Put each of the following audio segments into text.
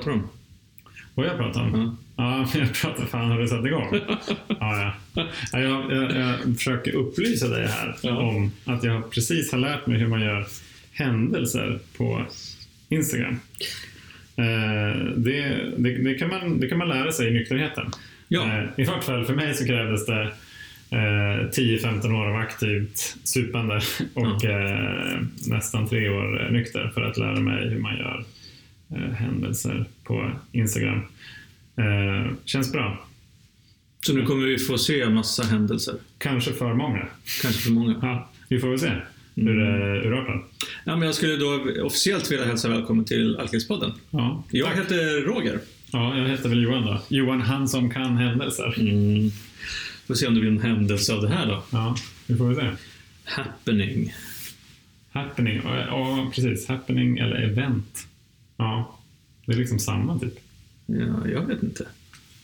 pratar om? Vad jag pratar om? Ja. Ja, jag pratar fan har du satt igång? Ja, ja. ja jag, jag, jag försöker upplysa dig här Ja. om att jag precis har lärt mig hur man gör händelser på Instagram. Eh, det, det, det, kan man, det kan man lära sig i nykterheten. Ja. Eh, I vart fall för mig så krävdes det eh, 10-15 år av aktivt supande och eh, nästan tre år nykter för att lära mig hur man gör händelser på Instagram. Eh, känns bra. Så nu kommer vi få se massa händelser. Kanske för många. Kanske för många. Ja, vi får väl se hur det urartar. Ja, men jag skulle då officiellt vilja hälsa välkommen till Alkemistpodden. Ja, Jag tack. heter Roger. ja, jag heter väl Johan då. Johan, han som kan händelser. Mm. Får se om det blir en händelse av det här då. Ja, vi får väl se. Happening. Happening, ja precis. Happening eller event. Ja, det är liksom samma typ. Ja, jag vet inte.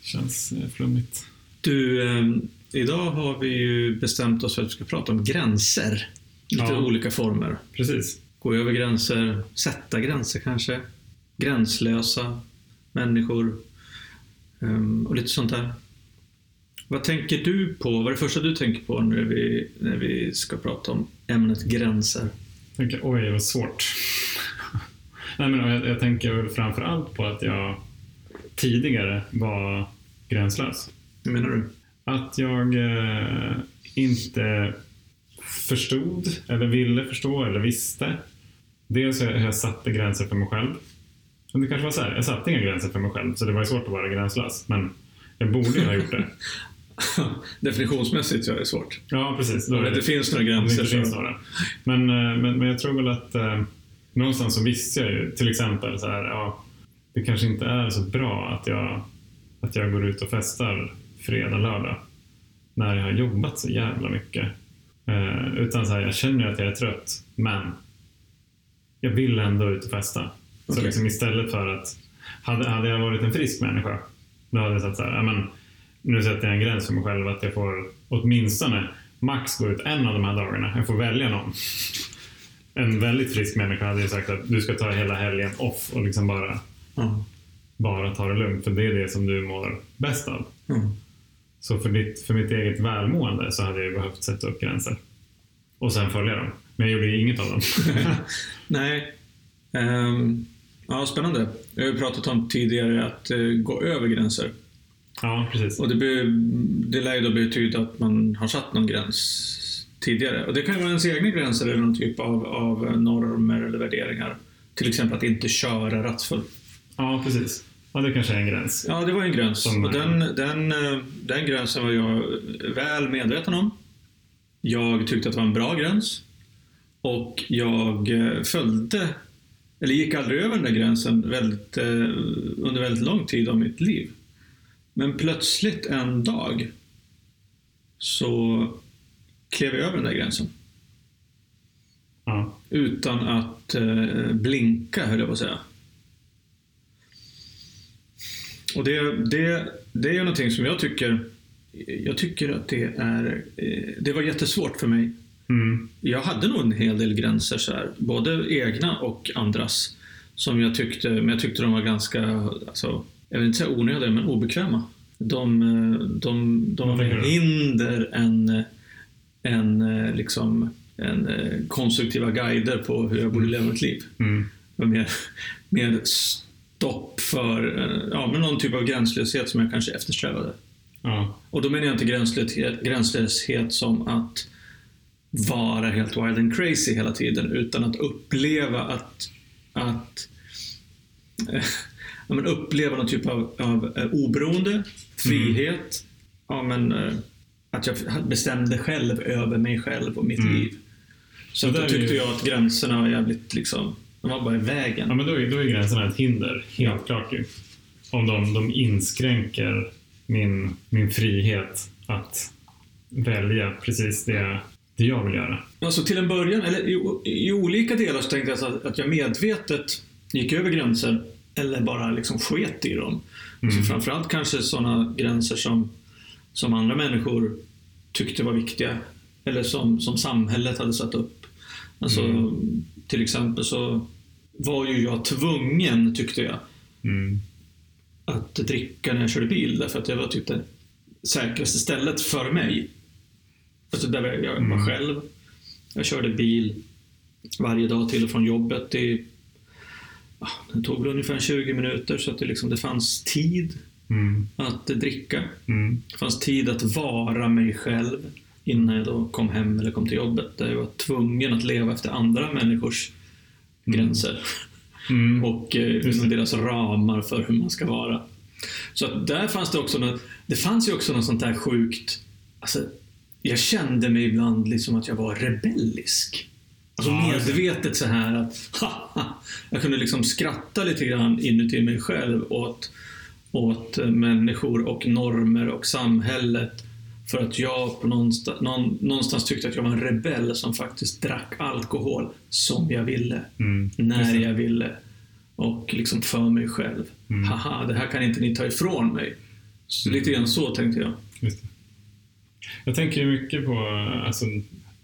Känns eh, flummigt. Du, eh, idag har vi ju bestämt oss för att vi ska prata om gränser. Lite Ja. olika former. Precis. Gå över gränser, sätta gränser kanske. Gränslösa människor. ehm, och lite sånt där. Vad tänker du på? Vad är det första du tänker på när vi, när vi ska prata om ämnet gränser? Jag tänker, oj vad svårt. Nej, men jag, jag tänker väl framför allt på att jag tidigare var gränslös. Hur menar du? Att jag eh, inte förstod, eller ville förstå, eller visste. Dels hur jag satte gränser för mig själv. Och det kanske var så här, jag satte inga gränser för mig själv, så det var ju svårt att vara gränslös. Men jag borde ju ha gjort det. Definitionsmässigt så är det svårt. Ja, precis. Då Om det inte finns några gränser inte finns några. Men, eh, men, men jag tror väl att eh, någonstans så visste jag ju till exempel så här, ja, det kanske inte är så bra att jag, att jag går ut och festar fredag, lördag när jag har jobbat så jävla mycket. Eh, utan så här, jag känner att jag är trött, men jag vill ändå ut och festa. Så Okej. liksom istället för att, hade, hade jag varit en frisk människa, då hade jag sagt så här, men, nu sätter jag en gräns för mig själv att jag får åtminstone max gå ut en av de här dagarna. Jag får välja någon. En väldigt frisk människa hade ju sagt att du ska ta hela helgen off och liksom bara, Ja. bara ta det lugnt. För det är det som du mår bäst av. Ja. Så för, ditt, för mitt eget välmående så hade jag behövt sätta upp gränser. Och sen följa dem. Men jag gjorde inget av dem. Nej. Ehm, ja, spännande. Jag har ju pratat om tidigare att eh, gå över gränser. ja, precis. Och det, be, det lär ju då betyda att man har satt någon gräns tidigare. Och det kan ju vara ens egna gränser eller någon typ av, av normer eller värderingar. Till exempel att inte köra rattfull. Ja, precis. Ja, det kanske är en gräns. Ja, det var en gräns. Som- och den, den, den gränsen var jag väl medveten om. Jag tyckte att det var en bra gräns. Och jag följde, eller gick aldrig över den där gränsen väldigt, eh, under väldigt lång tid av mitt liv. Men plötsligt en dag så klev över den där gränsen. Ja, Utan att eh, blinka, höll jag på att säga. Och det, det, det är någonting som jag tycker, jag tycker att det är, eh, det var jättesvårt för mig. mm. Jag hade nog en hel del gränser, så här, både egna och andras, som jag tyckte, men jag tyckte de var ganska, alltså, jag vill inte säga onödiga, men obekväma. De, eh, de, de var mer hinder än, än eh, liksom, en eh, konstruktiva guider på hur jag borde leva mitt liv. Mm. Mer, mer stopp för eh, ja, men någon typ av gränslöshet som jag kanske eftersträvade. ja. Och då menar jag inte gränslöshet, gränslöshet som att vara helt wild and crazy hela tiden, utan att uppleva att, att ja, men uppleva någon typ av, av oberoende, frihet, ja, men, att jag bestämde själv över mig själv och mitt Mm. liv. Så då tyckte ju- jag att gränserna var jävligt liksom, de var bara i vägen. Ja, men då är, då är gränserna ett hinder, helt Ja. klart ju. Om de, de inskränker min, min frihet att välja precis det, det jag vill göra. Alltså till en början, eller i, i olika delar så tänkte jag så att, att jag medvetet gick över gränser eller bara liksom sket i dem. Alltså framförallt kanske sådana gränser som, som andra människor tyckte var viktiga. Eller som, som samhället hade satt upp. Alltså, Till exempel så var ju jag tvungen, tyckte jag, Mm. att dricka när jag körde bil därför att det var typ det säkraste stället för mig. Alltså där jag var Mm. själv. Jag körde bil varje dag till och från jobbet. Det, ja, det tog väl ungefär 20 minuter så att det, liksom, det fanns tid Mm. att dricka. Mm. Det fanns tid att vara mig själv innan jag då kom hem eller kom till jobbet. Där jag var tvungen att leva efter andra människors gränser Mm. och eh, inom deras ramar för hur man ska vara. Så att där fanns det också något, det fanns ju också något sånt där sjukt, alltså, jag kände mig ibland liksom att jag var rebellisk. Alltså Ja, medvetet så här att haha, jag kunde liksom skratta lite grann inuti mig själv åt, åt människor och normer och samhället för att jag på någonstans, någon, någonstans tyckte att jag var en rebell som faktiskt drack alkohol som jag ville Mm. När jag ville och liksom för mig själv. Mm. Haha, det här kan inte ni ta ifrån mig. Så lite grann så tänkte jag. Jag tänker ju mycket på, alltså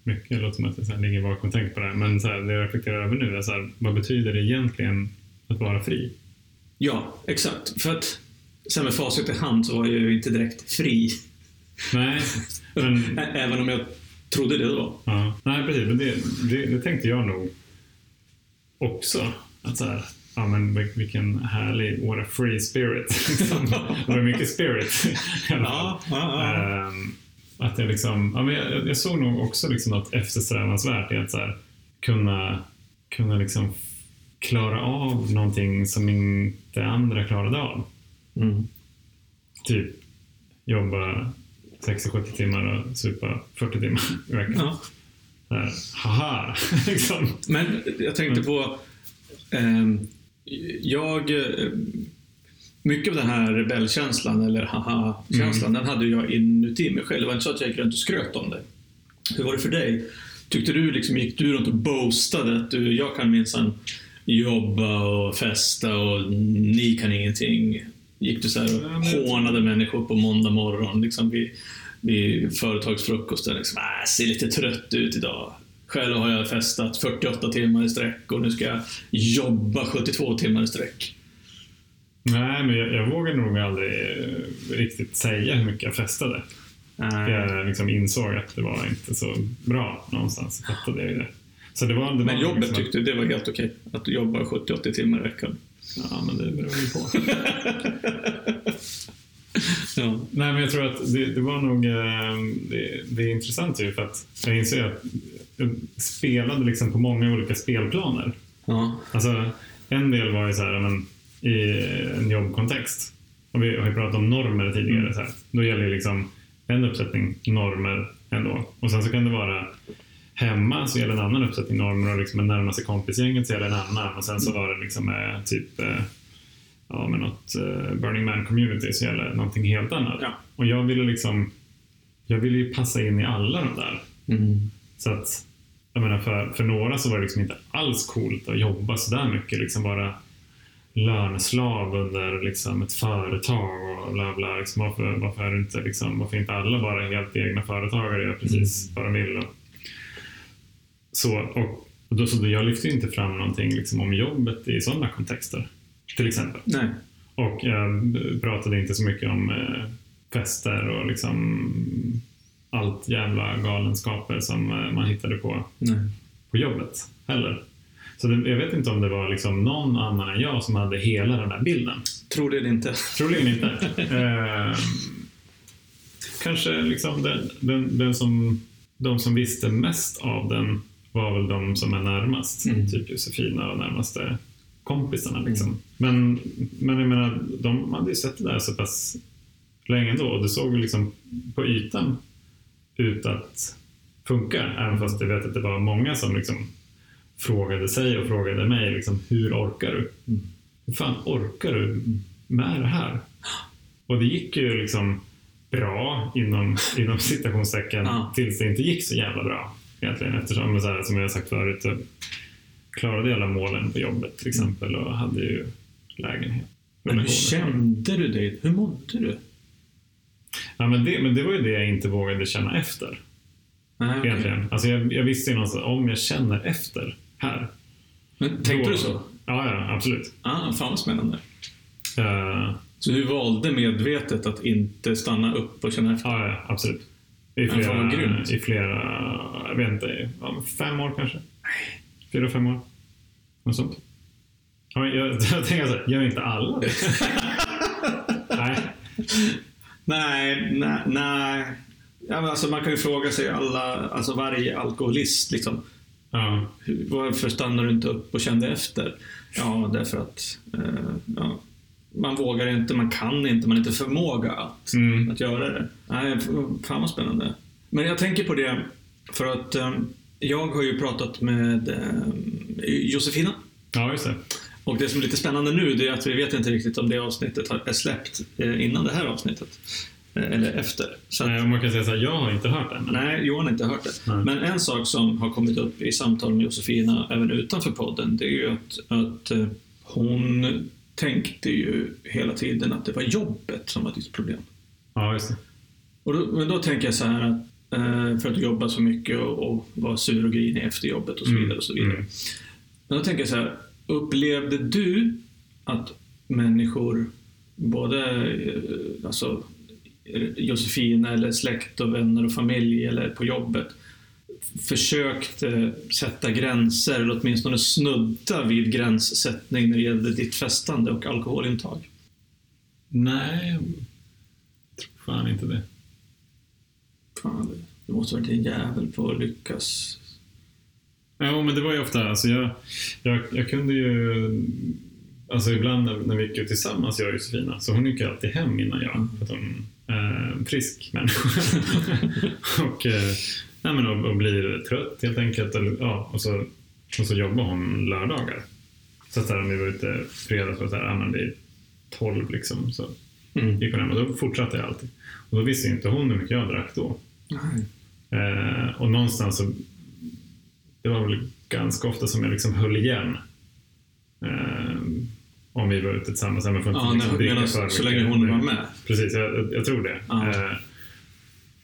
mycket låter som att jag ligger bakom och tänker på det här, men så här, det jag reflekterar över nu är så här, vad betyder det egentligen att vara fri? Ja, exakt. För att sen med facit i hand så var jag ju inte direkt fri. Nej, men Även om jag trodde det då. Ja, nej precis. Men det, det, det tänkte jag nog också. Att så här, ja men vil- vilken härlig, what a free spirit. Det var mycket spirit i alla fall. Ja, ja, ja. Ehm, att jag liksom, ja men jag, jag såg nog också liksom något eftersträvansvärt i att så här, kunna, kunna liksom klara av någonting som inte andra klarade av. Mm. Typ jobba 60-70 timmar och supa 40 timmar i veckan. Ja. Här, haha, liksom. Men jag tänkte på... ehm, jag... eh, mycket av den här rebellkänslan, eller haha-känslan, den hade jag inuti mig själv. Det var inte så att jag gick runt och skröt om det. Hur var det för dig? Tyckte du liksom, gick du runt och boastade att du, jag kan minsann jobba och festa och ni kan ingenting? Gick du så här och hånade människor på måndag morgon liksom vid, vid företagsfrukosten? Liksom, äh, ser lite trött ut idag. Själv har jag festat 48 timmar i sträck och nu ska jag jobba 72 timmar i sträck. Nej, men jag, jag vågade nog aldrig eh, riktigt säga hur mycket jag festade. Nej. Jag liksom insåg att det var inte så bra någonstans. Jag fattade jag det. Så det var, det var Men jobbet liksom tyckte du det var helt okej? Att du jobbar 70-80 timmar i veckan? Ja, men det beror ju på. Ja. Nej, men jag tror att det, det var nog... eh, Det, det är intressant ju för att jag inser att jag spelade liksom på många olika spelplaner. Ja. Alltså, en del var ju så här, men, i en jobbkontext. Och vi har ju pratat om normer tidigare. Mm. Så här. Då gäller ju liksom en uppsättning normer ändå. Och sen så kan det vara hemma så gäller en annan uppsättning normer och liksom närmaste kompisgänget så gäller en annan. Och sen så var det liksom med typ eh, ja, med något eh, Burning Man community så gäller någonting helt annat. Ja. Och jag ville liksom jag ville ju passa in i alla de där. Mm. Så att, jag menar för, för några så var det liksom inte alls coolt att jobba så där mycket. Liksom bara löneslav under liksom ett företag och bla bla. Liksom varför, varför, är det inte, liksom, varför är inte alla bara helt egna företagare och gör precis vad de vill? Och, så, och, och då, så jag lyfte ju inte fram någonting liksom, om jobbet i sådana kontexter. Till exempel. Nej. Och jag pratade inte så mycket om eh, fester och liksom allt jävla galenskaper som eh, man hittade på, Nej. på jobbet heller. Så det, jag vet inte om det var liksom någon annan än jag som hade hela den där bilden. Tror det inte. Troligen inte. eh, kanske liksom den, den, den som, de som visste mest av den var väl de som är närmast. Mm. Typ Josefina och närmaste kompisarna. Liksom. Men, men jag menar, de hade ju sett det där så pass länge ändå. Och det såg liksom på ytan ut att funka. Även fast jag vet att det var många som liksom frågade sig och frågade mig liksom, hur orkar du? Mm. Hur fan orkar du med det här? Och det gick ju liksom bra inom, inom citationstecken Ja. tills det inte gick så jävla bra egentligen eftersom så här, som jag sagt förut så klarade jag alla målen på jobbet till exempel och hade ju lägenhet. Men hur kände du dig? Hur mådde du? Ja, men, det, men det var ju det jag inte vågade känna efter Nej, okej. egentligen. Alltså jag, jag visste ju någonstans om jag känner efter här. Men tänkte då- du så? Ja, ja, absolut. Ah, fan vad spännande. Eh, Så du valde medvetet att inte stanna upp och känna efter? ja, ja, absolut. I flera, grymt. i flera jag vet inte, fem år kanske. Fyra, fem år. Något sånt. Ja, men jag, jag tänker så här, gör inte alla det? Nej. Nej, nej, nej. Ja, men alltså man kan ju fråga sig alla, alltså varje alkoholist liksom. Ja. Varför stannar du inte upp och kände efter? Ja, därför att eh, ja, man vågar inte, man kan inte, man har inte förmåga att, Mm. att göra det. Nej, fan vad spännande. Men jag tänker på det för att eh, jag har ju pratat med eh, Josefina. ja, just det. Och det som är lite spännande nu det är att vi vet inte riktigt om det avsnittet har- är släppt eh, innan det här avsnittet. Eller efter. Så att, Nej, man kan säga så här, jag har inte hört den. men- Nej, Johan har inte hört det. Nej. Men en sak som har kommit upp i samtal med Josefina även utanför podden, det är ju att, att hon tänkte ju hela tiden att det var jobbet som var ditt problem. Ja, just det. Och då, men då tänker jag så här att eh, för att du jobbar så mycket och, och var sur och grinig efter jobbet och så Mm. vidare. Och så vidare. Mm. Men då tänker jag så här, upplevde du att människor, både eh, alltså, Josefina eller släkt och vänner och familj eller på jobbet, försökte sätta gränser eller åtminstone snudda vid gränssättning när det gällde ditt festande och alkoholintag? Nej, jag tror fan inte det. Fan, du måste varit en jävel på att lyckas. Ja, men det var ju ofta, alltså jag, jag, jag kunde ju, alltså ibland när, när vi gick ut tillsammans, jag och Josefina, så hon gick ju alltid hem innan jag, för att hon är en frisk människa. och, eh, nej, men, och, och blir trött helt enkelt. Eller, ja, och, så, och så jobbar hon lördagar. Så att så här, om vi var ute fredag så var det så här, 12 liksom, så Mm. gick hon hem och då fortsatte jag alltid. Och då visste inte hon hur mycket jag drack då. Eh, och någonstans så det var väl ganska ofta som jag liksom höll igen. Eh, om vi var ute tillsammans. Men Ja, liksom nej, så mycket. länge hon var med. Precis, jag, jag tror det. Ja. Eh,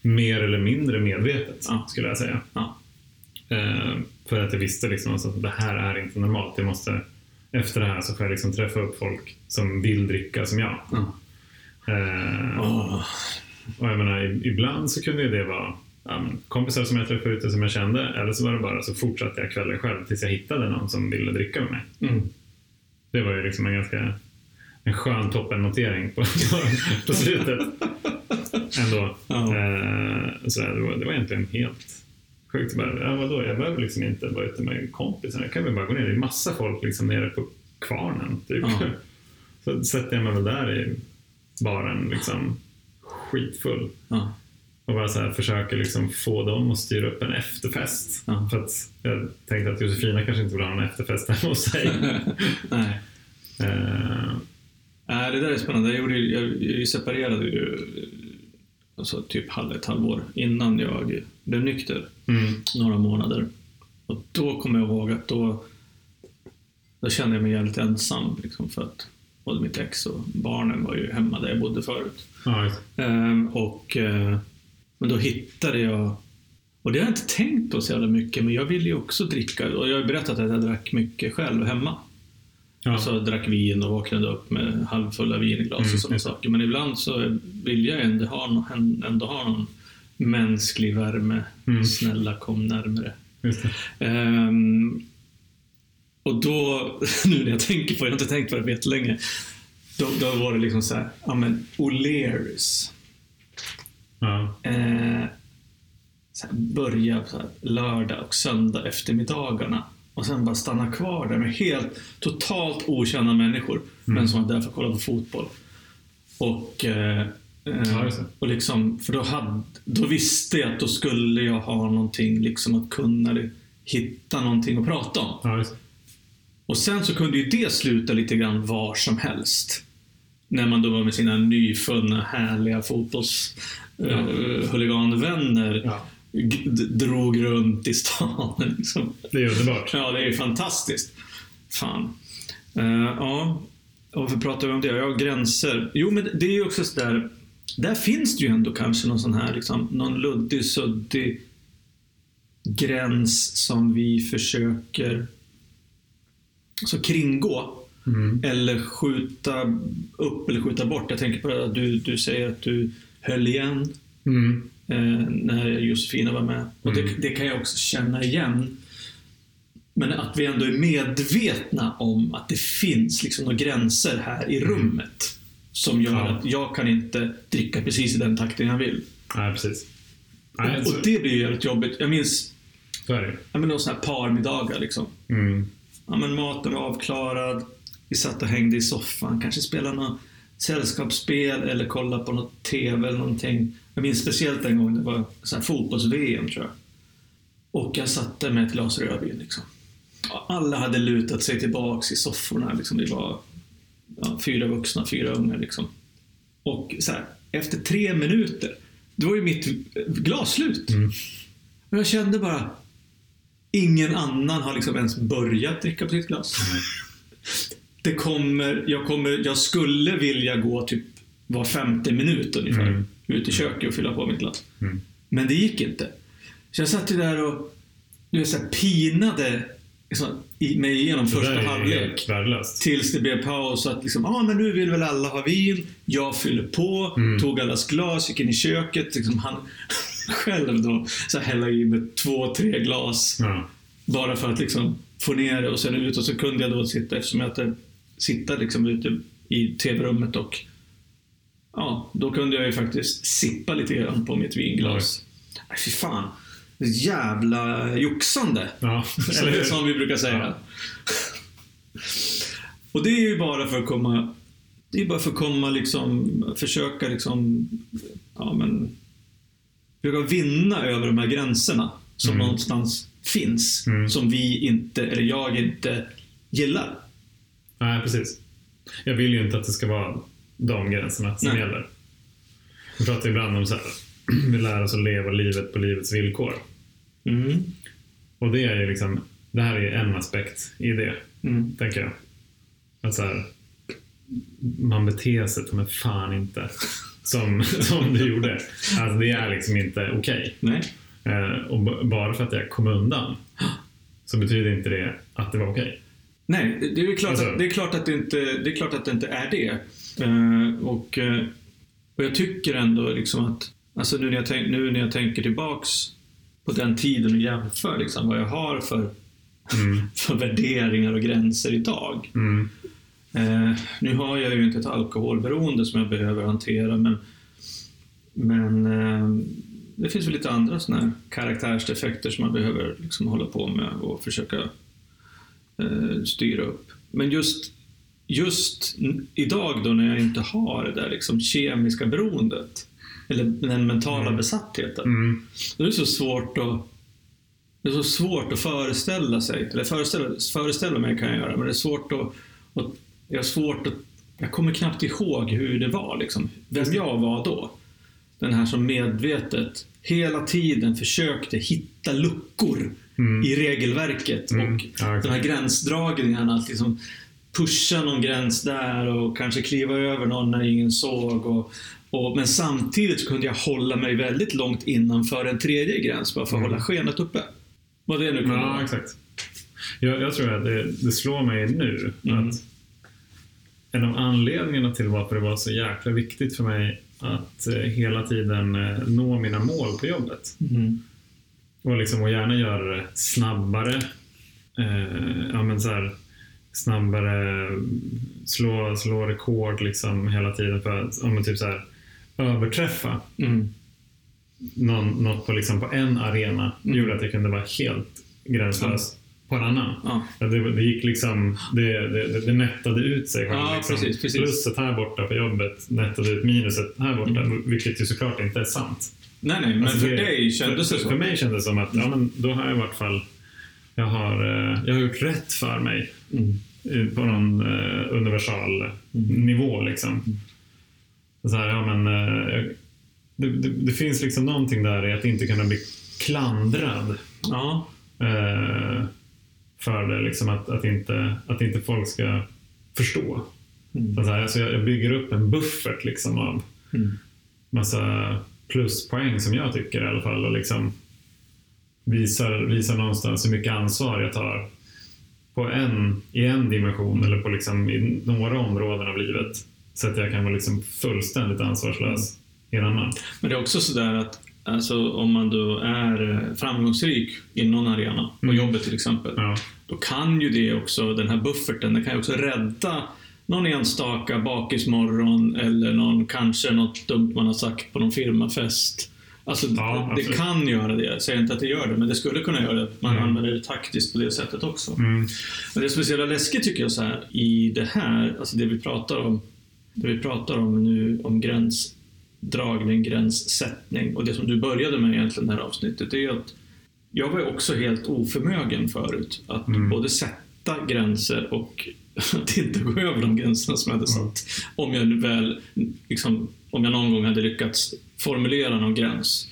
mer eller mindre medvetet Ja. skulle jag säga. Ja. Eh, för att jag visste liksom att det här är inte normalt. Jag måste, efter det här så får jag liksom träffa upp folk som vill dricka som jag. Ja. Eh, Åh. och jag menar, ibland så kunde det vara ja, kompisar som jag träffade ute som jag kände, eller så var det bara så fortsatte jag kvällen själv tills jag hittade någon som ville dricka med mig. Mm. Det var ju liksom en ganska en skön toppennotering på, på slutet. Ändå. Ja. Eh, så det, var, det var egentligen helt sjukt. Bara, ja, vadå? Jag behöver liksom inte vara ute med kompisar. Jag kan väl bara gå ner. Det är massa folk liksom nere på kvarnen. Typ. Ja. Så sätter jag mig väl där i baren liksom skitfull. Ja. Och bara så här, försöker liksom få dem att styra upp en efterfest. Ja. För att jag tänkte att Josefina kanske inte vill ha en efterfest hemma hos sig. Nej. Eh, Nej, det där är spännande. Jag, gjorde, ju- jag, jag separerade ju alltså, typ halv, ett halvår innan jag blev nykter. mm, Några månader. Och då kommer jag ihåg att då, då kände jag mig jävligt ensam. Liksom, för att både mitt ex och barnen var ju hemma där jag bodde förut. just. Ehm, och, eh, men då hittade jag, och det har jag inte tänkt på så jävla mycket, men jag ville ju också dricka. Och jag har berättat att jag drack mycket själv hemma. Ja. Alltså jag drack vin och vaknade upp med halvfulla vinglas Mm, och sådana saker. Men ibland så vill jag ändå ha någon, ändå ha någon mänsklig värme. Mm. Snälla kom närmare. Ehm, och då, nu när jag tänker på det, jag har inte tänkt på det på jättelänge. Då, då var det liksom så här, ja men O'Learys. Ja. Eh, så här, börja så här, lördag och söndag eftermiddagarna. Och sen bara stanna kvar där med helt totalt okända människor. Men som var där för att kolla på fotboll. Och, eh, eh, Ja, och liksom, för då, hade, då visste jag att då skulle jag ha någonting liksom att kunna hitta någonting att prata om. Ja. Och sen så kunde ju det sluta lite grann var som helst. När man då var med sina nyfunna härliga fotbollshuliganvänner. Ja. d- drog runt i stan. Liksom. Det är underbart. Ja, det är fantastiskt. Fan. Eh, ja, och varför pratar vi om det? Ja, gränser. Jo, men det är ju också sådär. Där finns det ju ändå kanske någon sån här, liksom, någon luddig, suddig gräns som vi försöker alltså, kringgå. Mm. Eller skjuta upp eller skjuta bort. Jag tänker på det att du, du säger att du höll igen Mm. Eh, när Josefina var med. Och Mm. det, det kan jag också känna igen. Men att vi ändå är medvetna om att det finns liksom några gränser här i rummet. Som gör Mm. Ja. att jag kan inte dricka precis i den takten jag vill. Nej, precis. Nej, och, och det blir ju jävligt jobbigt. Jag minns så är det ja, men sådana här parmiddagar. Liksom. mm. Ja, men maten var avklarad. Vi satt och hängde i soffan. Kanske spelade något sällskapsspel eller kollade på något TV eller någonting. Jag minns speciellt en gång det var så här fotbolls-VM tror jag. Och jag satt där med ett glas rödvin. Liksom. Alla hade lutat sig tillbaks i sofforna. Liksom. Vi var ja, fyra vuxna, fyra ungar. Liksom. Och så här, efter tre minuter, då var ju mitt glas slut. Mm. Och jag kände bara, ingen annan har liksom ens börjat dricka på sitt glas. Det kommer, jag, kommer, jag skulle vilja gå typ var femte minut ungefär Mm. ut i köket och fylla på mitt glas. Mm. Men det gick inte. Så jag satt ju där och du vet, så här, pinade liksom, i, mig igenom Det första halvlek. Tills det blev paus att liksom, ah, men nu vill väl alla ha vin. Jag fyller på, Mm. tog allas glas, gick in i köket. Liksom, han själv då så här, hälla i med två, tre glas. Ja. Bara för att liksom få ner det och sen ut. Och så kunde jag då sitta, eftersom jag hade sitta liksom ute i tv-rummet och ja, då kunde jag ju faktiskt sippa lite grann på mitt vinglas. Nej, fy fan. Jävla joxande. Ja, eller hur? som vi brukar säga. Ja. Och det är ju bara för att komma det är bara för att komma liksom, försöka liksom, ja men, försöka vinna över de här gränserna som Mm. någonstans finns. Mm. Som vi inte, eller jag inte gillar. Nej, precis. Jag vill ju inte att det ska vara de gränserna som Nej. gäller. Vi pratar ibland om så här, vi lär oss att leva livet på livets villkor. Mm. Och det är ju liksom, det här är en aspekt i det, Mm. tänker jag. Att så här, man beter sig mig fan inte som, som du gjorde. Alltså det är liksom inte okej. Nej. Eh, och bara för att jag kom undan så betyder inte det att det var okej. Nej, det är klart, Alltså- att, det är klart, att, det inte, det är klart att det inte är det. Eh, och, eh, och jag tycker ändå liksom att, alltså nu när jag, tänk, nu när jag tänker tillbaks på den tiden och jämför liksom vad jag har för, Mm. för värderingar och gränser idag. Mm. Eh, nu har jag ju inte ett alkoholberoende som jag behöver hantera, men, men det finns väl lite andra såna här karaktärsdefekter som man behöver liksom hålla på med och försöka styra upp. Men just, just idag då när jag inte har det där liksom kemiska beroendet, eller den mentala Mm. besattheten, Mm. då är det så svårt att det är så svårt att föreställa sig, eller föreställa, föreställa mig kan jag göra, men det är svårt att, att jag har svårt att, jag kommer knappt ihåg hur det var, liksom, vem jag var då. Den här som medvetet hela tiden försökte hitta luckor Mm. i regelverket Mm. och exakt. de här gränsdragningarna, att liksom pusha någon gräns där och kanske kliva över någon när ingen såg. Och, och, men samtidigt kunde jag hålla mig väldigt långt innanför en tredje gräns bara för att Mm. hålla skenet uppe. Vad det nu kunde Ja, vara. exakt. Jag, jag tror att det, det slår mig nu Mm. att en av anledningarna till varför det var så jäkla viktigt för mig att eh, hela tiden eh, nå mina mål på jobbet Mm. Och, liksom, och gärna göra det snabbare. Eh, ja, men så här, snabbare, slå, slå rekord liksom hela tiden för att ja, typ så här, överträffa Mm. någon, något på, liksom, på en arena Mm. gjorde att jag kunde vara helt gränslös på en annan. Ja. Ja, det, det gick liksom, det, det, det nettade ut sig själv. Ja, liksom. precis, precis. Pluset här borta på jobbet nettade ut minuset här borta, Mm. vilket ju såklart inte är sant. Nej, nej, men Alltså, för det- dig kändes för, det så. För mig kändes det som att ja, men då har jag i vart fall jag har, eh, jag har gjort rätt för mig Mm. på någon eh, universal nivå. Liksom. Så här, ja, men, eh, det, det, det finns liksom någonting där i att inte kunna bli klandrad Ja. för det. Liksom att, att, inte, att inte folk ska förstå. Mm. Så här, alltså jag, jag bygger upp en buffert liksom av Mm. massa pluspoäng som jag tycker i alla fall och liksom visar, visar någonstans hur mycket ansvar jag tar på en, i en dimension eller på liksom i några områden av livet. Så att jag kan vara liksom fullständigt ansvarslös i en annan. Men det är också sådär att alltså, om man då är eh, framgångsrik i någon arena, på Mm. jobbet till exempel, Ja. då kan ju det också, den här bufferten, den kan ju också rädda någon enstaka bakismorgon eller någon, kanske något dumt man har sagt på någon firmafest. Alltså, Ja, det absolut. kan göra det. Jag säger inte att det gör det, men det skulle kunna göra det. Man Mm. använder det taktiskt på det sättet också. Mm. Men det som är så jävla läskigt tycker jag så här, i det här, alltså det vi pratar om, det vi pratar om nu om gränsdragning, gränssättning och det som du började med egentligen det här avsnittet, det är att jag var också helt oförmögen förut att Mm. både sätta gränser och att inte gå över de gränserna som jag hade satt. Om jag väl, liksom, om jag någon gång hade lyckats formulera någon gräns.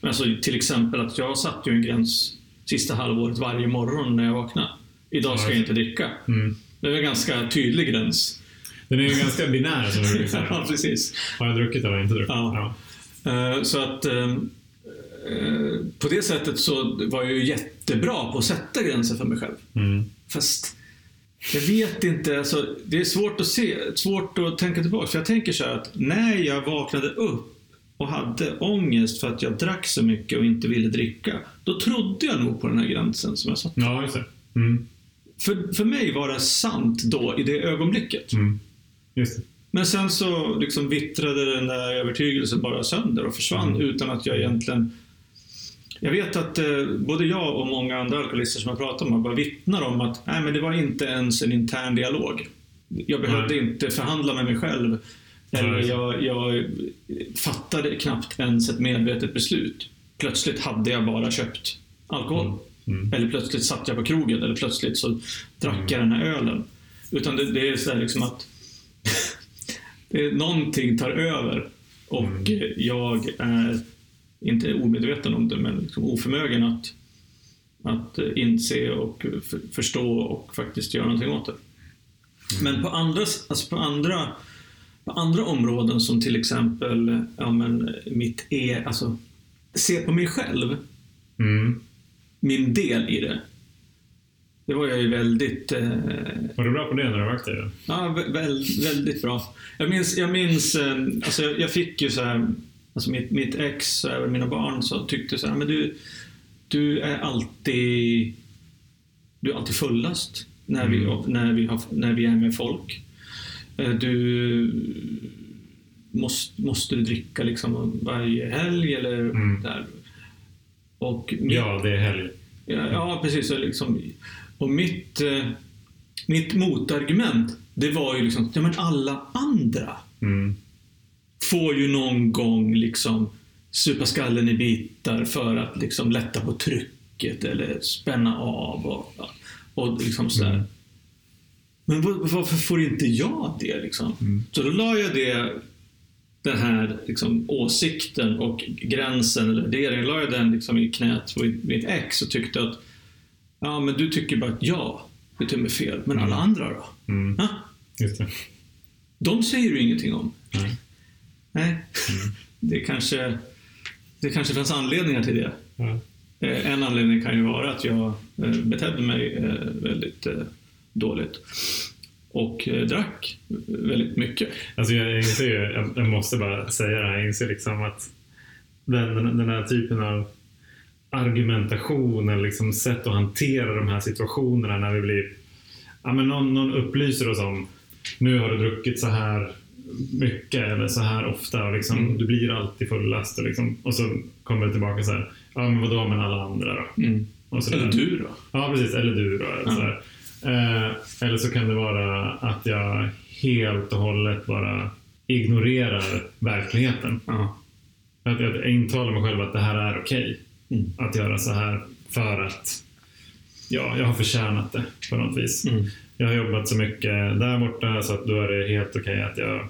Alltså till exempel att jag satte ju en gräns sista halvåret varje morgon när jag vaknade. Idag ska jag inte dricka. Mm. Det är en ganska tydlig gräns. Den är ju ganska binär som du brukar säga. ja, precis. Har jag druckit eller inte druckit? Ja. Eh, Så att eh, eh, på det sättet så var jag ju jättebra på att sätta gränser för mig själv. Mm. Fast jag vet inte, alltså, det är svårt att se, svårt att tänka tillbaka. För jag tänker så här att när jag vaknade upp och hade ångest för att jag drack så mycket och inte ville dricka, då trodde jag nog på den här gränsen som jag satt. Ja, just. Mm. För, för mig var det sant då, i det ögonblicket. Mm. Just. Men sen så liksom vittrade den där övertygelsen bara sönder och försvann Mm. utan att jag egentligen... Jag vet att eh, både jag och många andra alkoholister som jag pratat med bara vittnar om att nej, men det var inte ens en intern dialog. Jag behövde Nej. inte förhandla med mig själv. Eller jag, jag fattade knappt ens ett medvetet beslut. Plötsligt hade jag bara köpt alkohol. Mm. Eller plötsligt satt jag på krogen eller plötsligt så drack jag den här ölen. Utan det, det är så här liksom att det någonting tar över och Mm. jag är inte omedveten om det men liksom oförmögen att, att inse och för, förstå och faktiskt göra någonting åt det. Men på andra, alltså på andra på andra områden som till exempel ja, men, mitt e, alltså se på mig själv Mm. min del i det. Det var jag ju väldigt, eh, Var du bra på det när du var aktiv? ja, vä- väl, väldigt bra. Jag minns, jag minns, eh, alltså jag, jag fick ju så här, alltså mitt, mitt ex och även mina barn så tyckte så här, men du, du är alltid, du är alltid fullast när vi, Mm. när vi, har, när vi är med folk. Eh, Du måste, måste du dricka liksom varje helg eller Mm. där. Och mitt- Ja, det är helg. Ja, ja precis. Och, liksom, och mitt, eh, mitt motargument, det var ju liksom, ja men alla andra Mm. Får ju någon gång liksom supa skallen i bitar för att liksom lätta på trycket eller spänna av och, och liksom sådär. Mm. Men var, varför får inte jag det liksom? Mm. Så då la jag det, den här liksom, åsikten och gränsen eller värderingen, la jag den liksom i knät på mitt ex och tyckte att ja, men du tycker bara att jag beter fel, men alla andra då? Mm. Just det. De säger du ingenting om. Nej. Nej, det kanske, det kanske fanns anledningar till det. Ja. Eh, En anledning kan ju vara att jag eh, betedde mig eh, väldigt dåligt och drack väldigt mycket. Alltså jag inser ju, jag, jag måste bara säga det här, jag inser liksom att den, den, den här typen av argumentation eller liksom sätt att hantera de här situationerna när vi blir... Ja, men någon, någon upplyser oss om nu har du druckit så här mycket eller så här ofta och liksom, Mm. du blir alltid fullast och, liksom, och så kommer det tillbaka så här. Ja, men vadå med alla andra då? Så Eller du då? Ja, precis. Eller du då. Ja. Så här. Eh, eller så kan det vara att jag helt och hållet bara ignorerar verkligheten. Att jag intalar mig själv att det här är okej. Mm. Att göra så här för att ja, jag har förtjänat det på något vis. Mm. Jag har jobbat så mycket där borta så att då är det helt okej att jag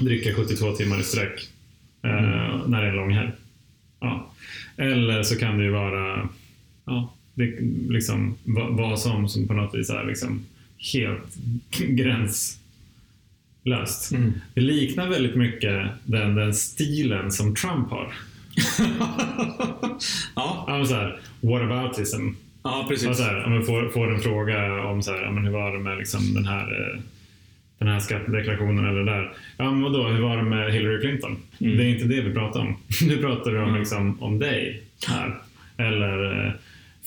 dricker 72 timmar i sträck eh, när det är en lång helg. Ja. Eller så kan det ju vara ja, det, liksom, vad, som, som på något vis är liksom helt gränslöst. Mm. Det liknar väldigt mycket den, den stilen som Trump har. ja. Ja, så här, whataboutism. Ja, Ja, precis. så här, om man får, får en fråga om så här, ja, men hur var det med liksom den här eh, den här skattedeklarationen eller det där. Ja, men vadå, hur var det med Hillary Clinton? Mm. Det är inte det vi pratar om. Nu pratar vi om, Mm. liksom, om dig här. Eller eh,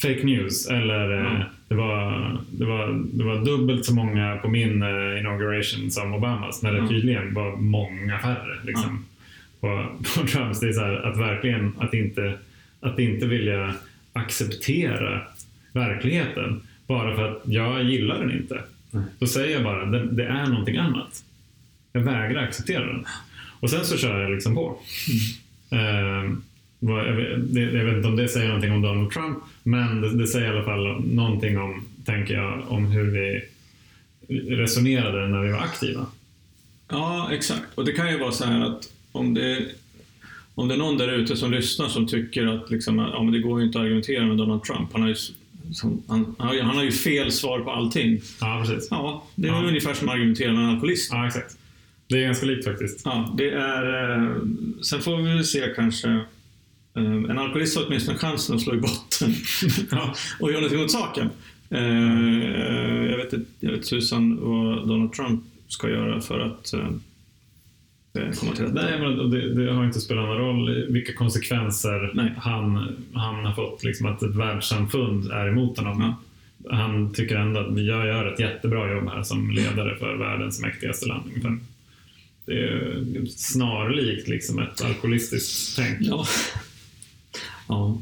fake news. Eller eh, Mm. det, var, det, var, det var dubbelt så många på min eh, inauguration som Obamas. När det Mm. tydligen var många färre. Liksom, på, på Trumps. Det är så här, att verkligen att inte, att inte vilja acceptera verkligheten bara för att jag gillar den inte. Då säger jag bara det, det är någonting annat. Jag vägrar acceptera den. Och sen så kör jag liksom på. Eh, vad- jag, vet, jag vet inte om det säger någonting om Donald Trump, men det, det säger i alla fall någonting om, tänker jag, om hur vi resonerade när vi var aktiva. Ja, exakt. Och det kan ju vara så här att om det, om det är någon där ute som lyssnar som tycker att liksom, ja, men det går ju inte att argumentera med Donald Trump. Han har ju, som, han, han har ju- fel svar på allting. Ja, precis. Ja, det är Ja. ungefär som att argumentera med en alkoholist. Ja, exakt. Det är ganska likt faktiskt. Ja, det är, eh, sen får vi se kanske. eh, En alkoholist har åtminstone chansen att slå i botten Ja. och göra någonting åt saken. Eh, Jag vet inte tusan vad Donald Trump ska göra för att eh, komma till rätta. Nej, men det, det har inte spelat någon roll vilka konsekvenser Nej. han, han har fått. Liksom att ett världssamfund är emot honom. Ja. Han tycker ändå att jag gör ett jättebra jobb här som ledare för världens mäktigaste land. Ungefär. Det är snarlikt liksom ett alkoholistiskt tänk. Ja. ja.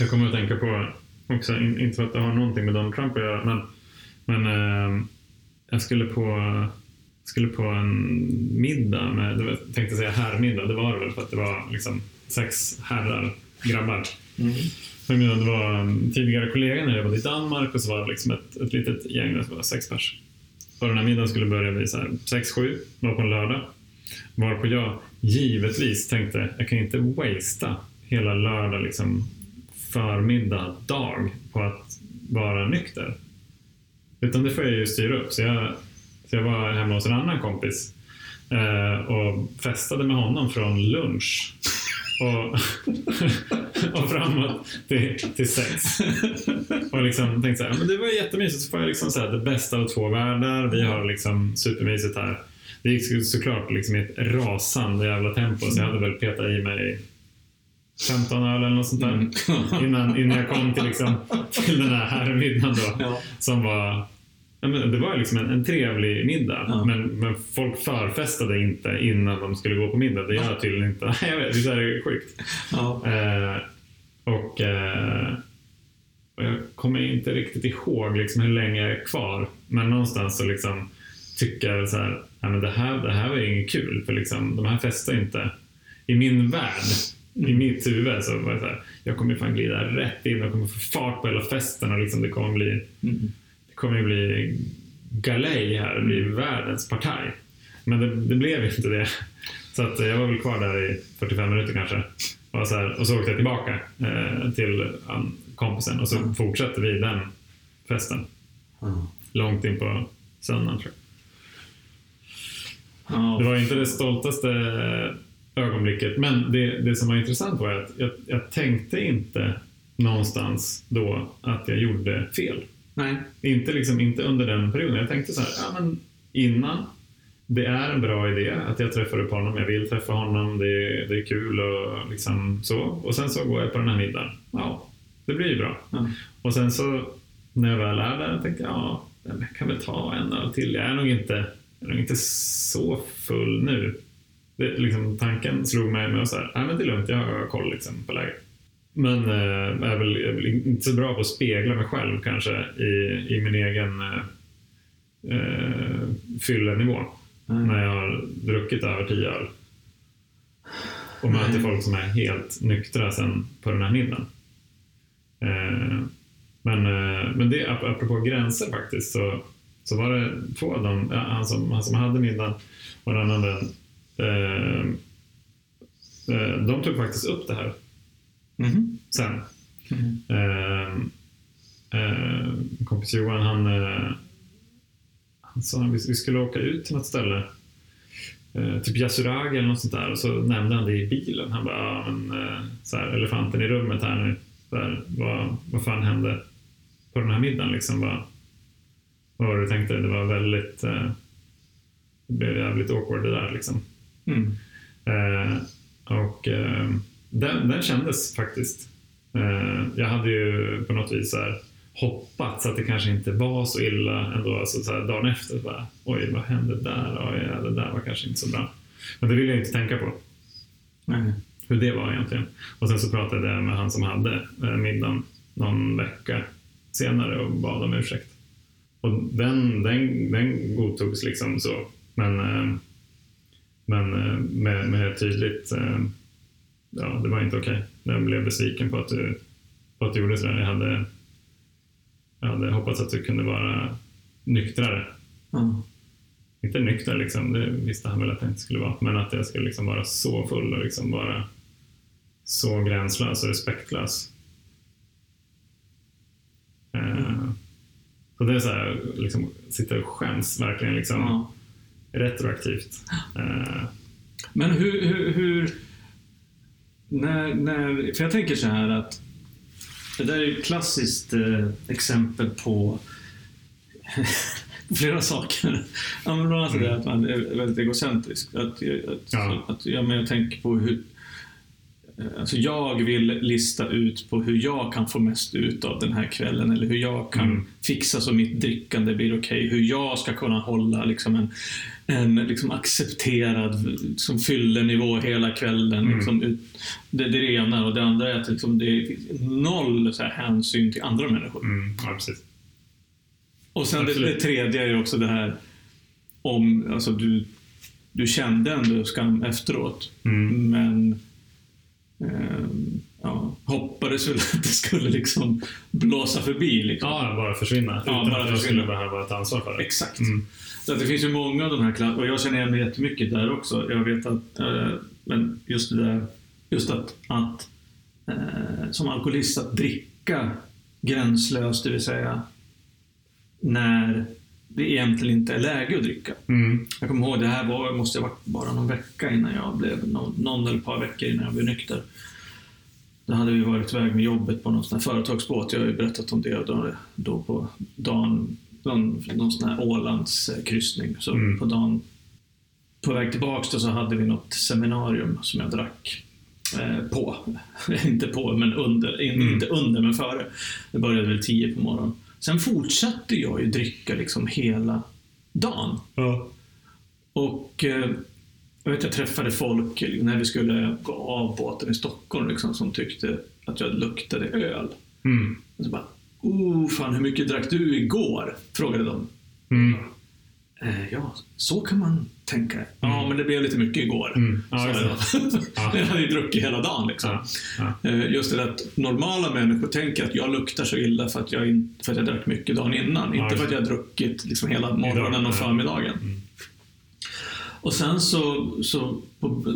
Jag kommer att tänka på, också, in- inte för att det har någonting med Donald Trump att göra, men, men eh, jag skulle på, skulle på en middag med, det var- tänkte säga herrmiddag, det var det väl för att det var liksom sex herrar, grabbar. Mm. Det var tidigare kollega när jag var i Danmark och så var det liksom ett, ett litet gäng, det var sex pers. Och den här middagen skulle börja vid så här 6-7, var på en lördag. Varpå jag givetvis tänkte, jag kan inte wastea hela lördag liksom förmiddag, dag på att vara nykter. Utan det får jag ju styra upp. Så jag, jag var hemma hos en annan kompis eh, och festade med honom från lunch och, och framåt till, till sex. Och liksom tänkte så här, men det var jättemysigt. Så får jag liksom så här, det bästa av två världar. Vi har liksom supermysigt här. Det gick så- såklart liksom i ett rasande jävla tempo så jag hade väl petat i mig 15 öl eller något sånt där. Mm. Innan, innan jag kom till, liksom, till den här herrmiddagen då. Som var Ja, men det var liksom en, en trevlig middag, Ja. men, men folk förfestade inte innan de skulle gå på middag. Det gör tydligen inte. Jag vet, det är sjukt. Ja. Eh, och, eh, och jag kommer inte riktigt ihåg liksom hur länge jag är kvar. Men någonstans så liksom tycker jag så här, "Nej, men det här, det här var ju inget kul. För liksom, de här festar inte. I min värld, i mitt huvud, så var det så här, jag kommer fan glida rätt in och kommer få fart på hela festen och liksom det kommer bli Mm. Kommer ju bli galej här, det blir världens partaj. Men det, det blev inte det. Så att jag var väl kvar där i 45 minuter kanske. Och så, här, och så åkte jag tillbaka eh, till kompisen och så Mm. fortsatte vi den festen. Ja. Långt in på söndagen tror jag. Ja. Det var inte det stoltaste ögonblicket, men det, det som var intressant var att jag, jag tänkte inte någonstans då att jag gjorde fel. Nej. Inte, liksom, inte under den perioden. Jag tänkte så här, ja, men innan. Det är en bra idé att jag träffar upp honom. Jag vill träffa honom. Det är, det är kul och liksom så. Och sen så går jag på den här middagen. Ja, det blir ju bra. Ja. Och sen så när jag väl är där tänkte jag, ja, jag kan väl ta en öl till. Jag är nog inte, jag är nog inte så full nu. Det, liksom, tanken slog mig med att säga, nej men det är lugnt, jag har koll liksom, på läget. Men eh, är, väl, är väl inte så bra på att spegla mig själv kanske i, i min egen eh, eh, fyllenivå. Nej. När jag har druckit över tio öl. Och möter Nej. folk som är helt nyktra sen på den här middagen. Eh, men, eh, men det, ap- apropå gränser faktiskt, så, så var det två av dem, ja, han, som, han som hade middagen och den andra eh, eh, de tog faktiskt upp det här Mhm. sen. Mm. Eh, min kompis Johan, han, eh, han sa att vi skulle åka ut till något ställe. Eh, typ Yasuragi eller något sånt där. Och så nämnde han det i bilen. Han bara, men, eh, så här, elefanten i rummet här nu. Så här, vad, vad fan hände? på den här middagen? Liksom, vad, vad var det du tänkte? Det var väldigt... Det blev jävligt awkward det där liksom. Mm. Och eh, den, den kändes faktiskt. Eh, jag hade ju på något vis här, hoppats att det kanske inte var så illa ändå. Alltså så här, dagen efter bara, oj vad hände där? Oj, ja, det där var kanske inte så bra. Men det ville jag inte tänka på. Nej. Hur det var egentligen. Och sen så pratade jag med han som hade eh, middagen någon vecka senare och bad om ursäkt. Och den, den, den godtogs liksom så. Men, eh, men med, med tydligt, ja det var inte okej. Jag blev besviken på att du, på att du gjorde sådär. Jag hade, jag hade hoppats att du kunde vara nyktrare. Ja. Inte nykter liksom, det visste han väl att jag inte skulle vara. Men att jag skulle liksom vara så full och liksom vara så gränslös och respektlös. Eh, så det är så här, liksom, sitta och skäms verkligen liksom Ja. retroaktivt. Eh, Men hur, hur, hur när, när, för jag tänker så här att det där är ett klassiskt eh, exempel på flera saker. Ja, bland annat det att man är väldigt egocentrisk. Att, att, Ja. att, ja, men jag tänker på hur Alltså jag vill lista ut på hur jag kan få mest ut av den här kvällen eller hur jag kan Mm. fixa så mitt drickande blir okej. Hur jag ska kunna hålla liksom en, en liksom accepterad liksom fyllenivå hela kvällen. Mm. Liksom, ut, det, det är det ena och det andra är att liksom, det finns noll så här, hänsyn till andra människor. mm, ja, precis. Och sen det, det tredje är också det här om, alltså du, du kände ändå skam efteråt. Mm. Men ehm, ja, hoppades väl att det skulle liksom blåsa förbi. Liksom. Ja, bara försvinna. Ja, utan bara att jag skulle behöva ta ansvar för det. Exakt. Mm. Så att det finns ju många av de här klass- och jag känner igen mig jättemycket där också. Jag vet att, eh, men just det där, just att, att eh, som alkoholist att dricka gränslöst, det vill säga när det egentligen inte är läge att dricka. Mm. Jag kommer ihåg, det här var, måste ha varit bara någon vecka innan jag blev, någon, någon eller ett par veckor innan jag blev nykter. Då hade vi varit iväg med jobbet på någon sån här företagsbåt. Jag har ju berättat om det då, då på dagen, någon, någon sån här Ålandskryssning. Så Mm. på dagen, på väg tillbaks då så hade vi något seminarium som jag drack eh, på. inte på, men under. Mm. Inte under, men före. Det började väl tio på morgonen. Sen fortsatte jag ju dricka liksom hela dagen. Ja. Och eh, jag vet jag träffade folk när vi skulle gå av båten i Stockholm liksom, som tyckte att jag luktade öl. Mm. Och så bara, oh fan hur mycket drack du igår? Frågade de. Mm. Eh, ja, så kan man tänka. Ja, men det blev lite mycket igår. Mm. Ja, jag. Ja. Hade ju druckit hela dagen liksom. Ja. Ja. Eh, Just det att normala människor tänker att jag luktar så illa för att jag, in, för att jag drack mycket dagen innan. Ja, inte för att jag har druckit liksom hela morgonen och förmiddagen. Mm. Och sen så, så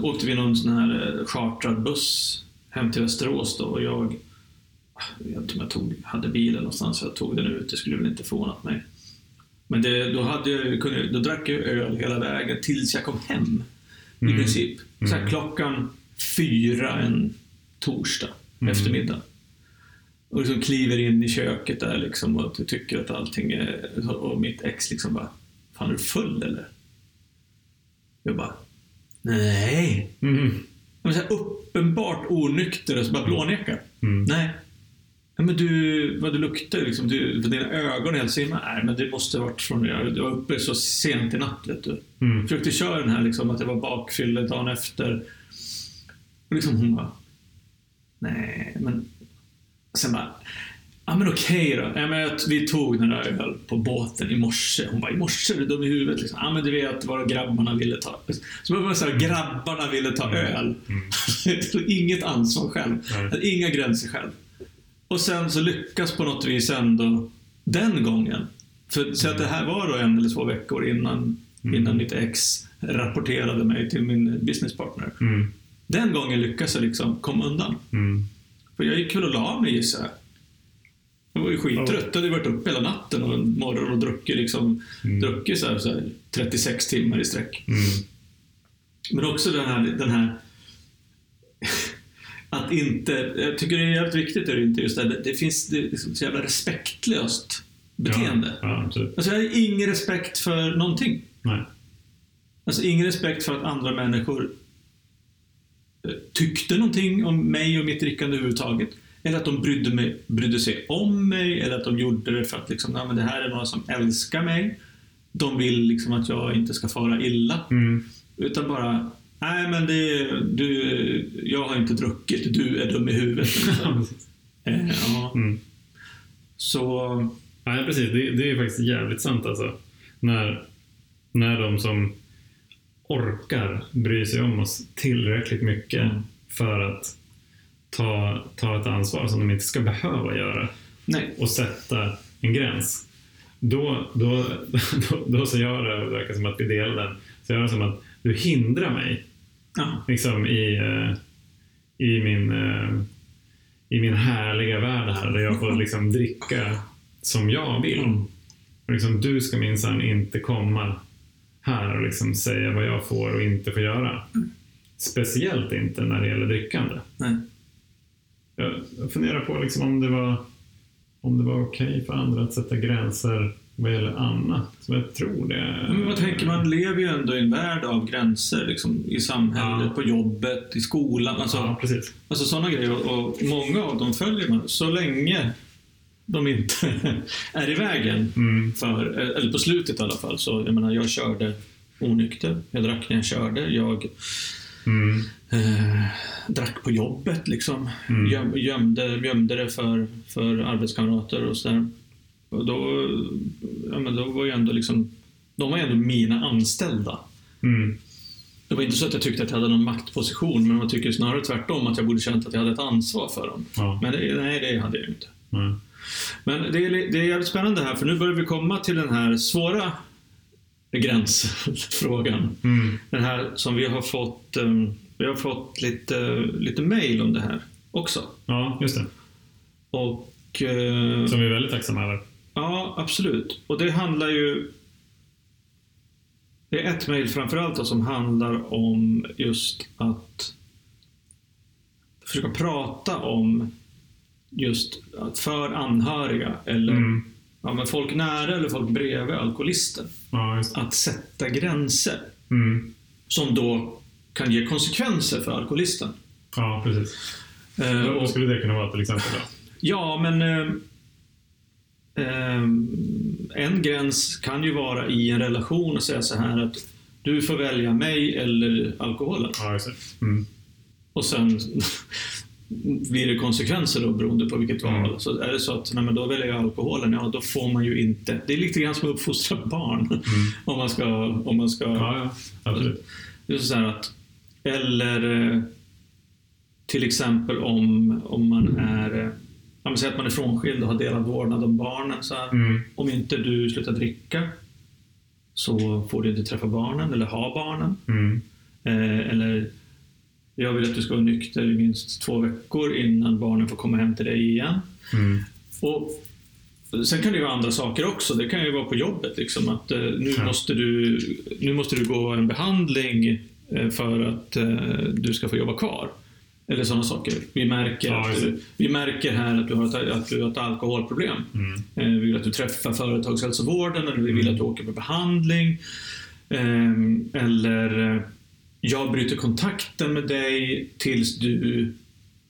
åkte vi någon sån här eh, chartrad buss hem till Västerås då och jag, jag vet inte om jag tog, hade bilen någonstans så jag tog den ut, det skulle väl inte förvånat mig. Men det, då, hade jag, kunde, då drack jag öl hela vägen tills jag kom hem. I Mm. princip. Så här, Mm. klockan fyra en torsdag Mm. eftermiddag. Och liksom kliver in i köket där liksom och tycker att allting är... Och mitt ex liksom bara, Fan är du full eller? Jag bara, nej. Mm. Så här uppenbart onykter och så bara blånekar. Mm. Nej. Ja, men du, vad du luktar liksom, du, dina ögon är helt simma. Nej, men det måste varit från, jag var uppe så sent i natt vet du. Mm. Försökte köra den här liksom, att det var bakfylle dagen efter. Och liksom hon bara, nej, men... Sen bara, ja men okej då. Ja, men vi tog några öl på båten i morse. Hon bara, i morse är du dum i huvudet? Liksom. Ja men du vet, var grabbarna ville ta... Så så här, grabbarna ville ta öl. Inget ansvar själv. Inga gränser själv. Och sen så lyckas på något vis ändå den gången. För så att det här var då en eller två veckor innan, innan mitt ex rapporterade mig till min businesspartner. Mm. Den gången lyckades jag liksom komma undan. Mm. För jag gick väl och la mig gissar jag. Jag var ju skittrött. Jag hade varit uppe hela natten och morgon och druckit, liksom, Mm. druckit så här, så här 36 timmar i sträck. Mm. Men också den här, den här att inte, jag tycker det är jävligt viktigt är det inte just det, det finns det är så jävla respektlöst beteende. Ja, ja absolut. Alltså jag har ingen respekt för någonting. Nej. Alltså ingen respekt för att andra människor eh, tyckte någonting om mig och mitt drickande överhuvudtaget. Eller att de brydde, mig, brydde sig om mig, eller att de gjorde det för att liksom, "Ja, men det här är några som älskar mig. De vill liksom att jag inte ska fara illa. Mm. Utan bara, nej men det, du, jag har inte druckit, du är dum i huvudet. Liksom. Eh, ja. Mm. Så, Nej, precis. Det, det är faktiskt jävligt sant alltså. När, när de som orkar bry sig om oss tillräckligt mycket Mm. för att ta, ta ett ansvar som de inte ska behöva göra nej. och sätta en gräns. Då, då, då, då så gör det, det verkar som att vi delar den, så gör det som att du hindrar mig Ja. liksom i, eh, i, min, eh, i min härliga värld här där jag får liksom dricka som jag vill. Mm. Och liksom, du ska minsann inte komma här och liksom säga vad jag får och inte får göra. Speciellt inte när det gäller drickande. Nej. Jag, funderar på liksom om det var, om det var okej för andra att sätta gränser vad gäller annat. Så jag tror det. Men vad tänker man lever ju ändå i en värld av gränser liksom, i samhället, Ja. på jobbet, i skolan. Alltså, Ja, precis. alltså sådana grejer. Och, och många av dem följer man så länge de inte är i vägen. Mm. För, eller på slutet i alla fall. Så jag menar, jag körde onykter. Jag drack när jag körde. Jag Mm. eh, drack på jobbet liksom. Mm. Göm, gömde, gömde det för, för arbetskamrater och sådär. Och då, ja, men då var ju ändå liksom, de var ju ändå mina anställda. Mm. Det var inte så att jag tyckte att jag hade någon maktposition, men man tycker snarare tvärtom att jag borde känt att jag hade ett ansvar för dem. Ja. Men det, nej, det hade jag ju inte. Mm. Men det är, det är jävligt spännande här, för nu börjar vi komma till den här svåra gränsfrågan. Mm. Den här som vi har fått, eh, vi har fått lite, lite mail om det här också. ja, just det. Och eh, Som vi är väldigt tacksamma över. Ja, absolut. Och det handlar ju... Det är ett mejl framförallt som handlar om just att försöka prata om just att för anhöriga eller Mm. ja, men folk nära eller folk bredvid alkoholisten. Ja. Att sätta gränser Mm. som då kan ge konsekvenser för alkoholisten. Ja, precis. Eh, Vad skulle det kunna vara till exempel? Då? Ja, men eh, en gräns kan ju vara i en relation och säga så här att du får välja mig eller alkoholen. Ja. Mm. Och sen blir det konsekvenser då beroende på vilket val. Mm. Så är det så att nej, men då väljer jag alkoholen, ja då får man ju inte. Det är lite grann som att uppfostra barn. om man ska... Om man ska Mm. Ja, ja. Det är så att, eller eh, till exempel om, om man är, eh, ja, säg att man är frånskild och har delad vårdnad om barnen. Så här, Mm. Om inte du slutar dricka så får du inte träffa barnen eller ha barnen. Mm. Eh, eller jag vill att du ska vara nykter i minst två veckor innan barnen får komma hem till dig igen. Mm. Och Sen kan det vara andra saker också. Det kan ju vara på jobbet. Liksom, att eh, nu, Ja. måste du, nu måste du gå en behandling eh, för att eh, du ska få jobba kvar. Eller sådana saker. Vi märker, Ja, att du, vi märker här att du har ett, att du har ett alkoholproblem. Mm. Eh, vi vill att du träffar företagshälsovården eller vi vill att du åker på behandling. Eh, eller eh, jag bryter kontakten med dig tills du...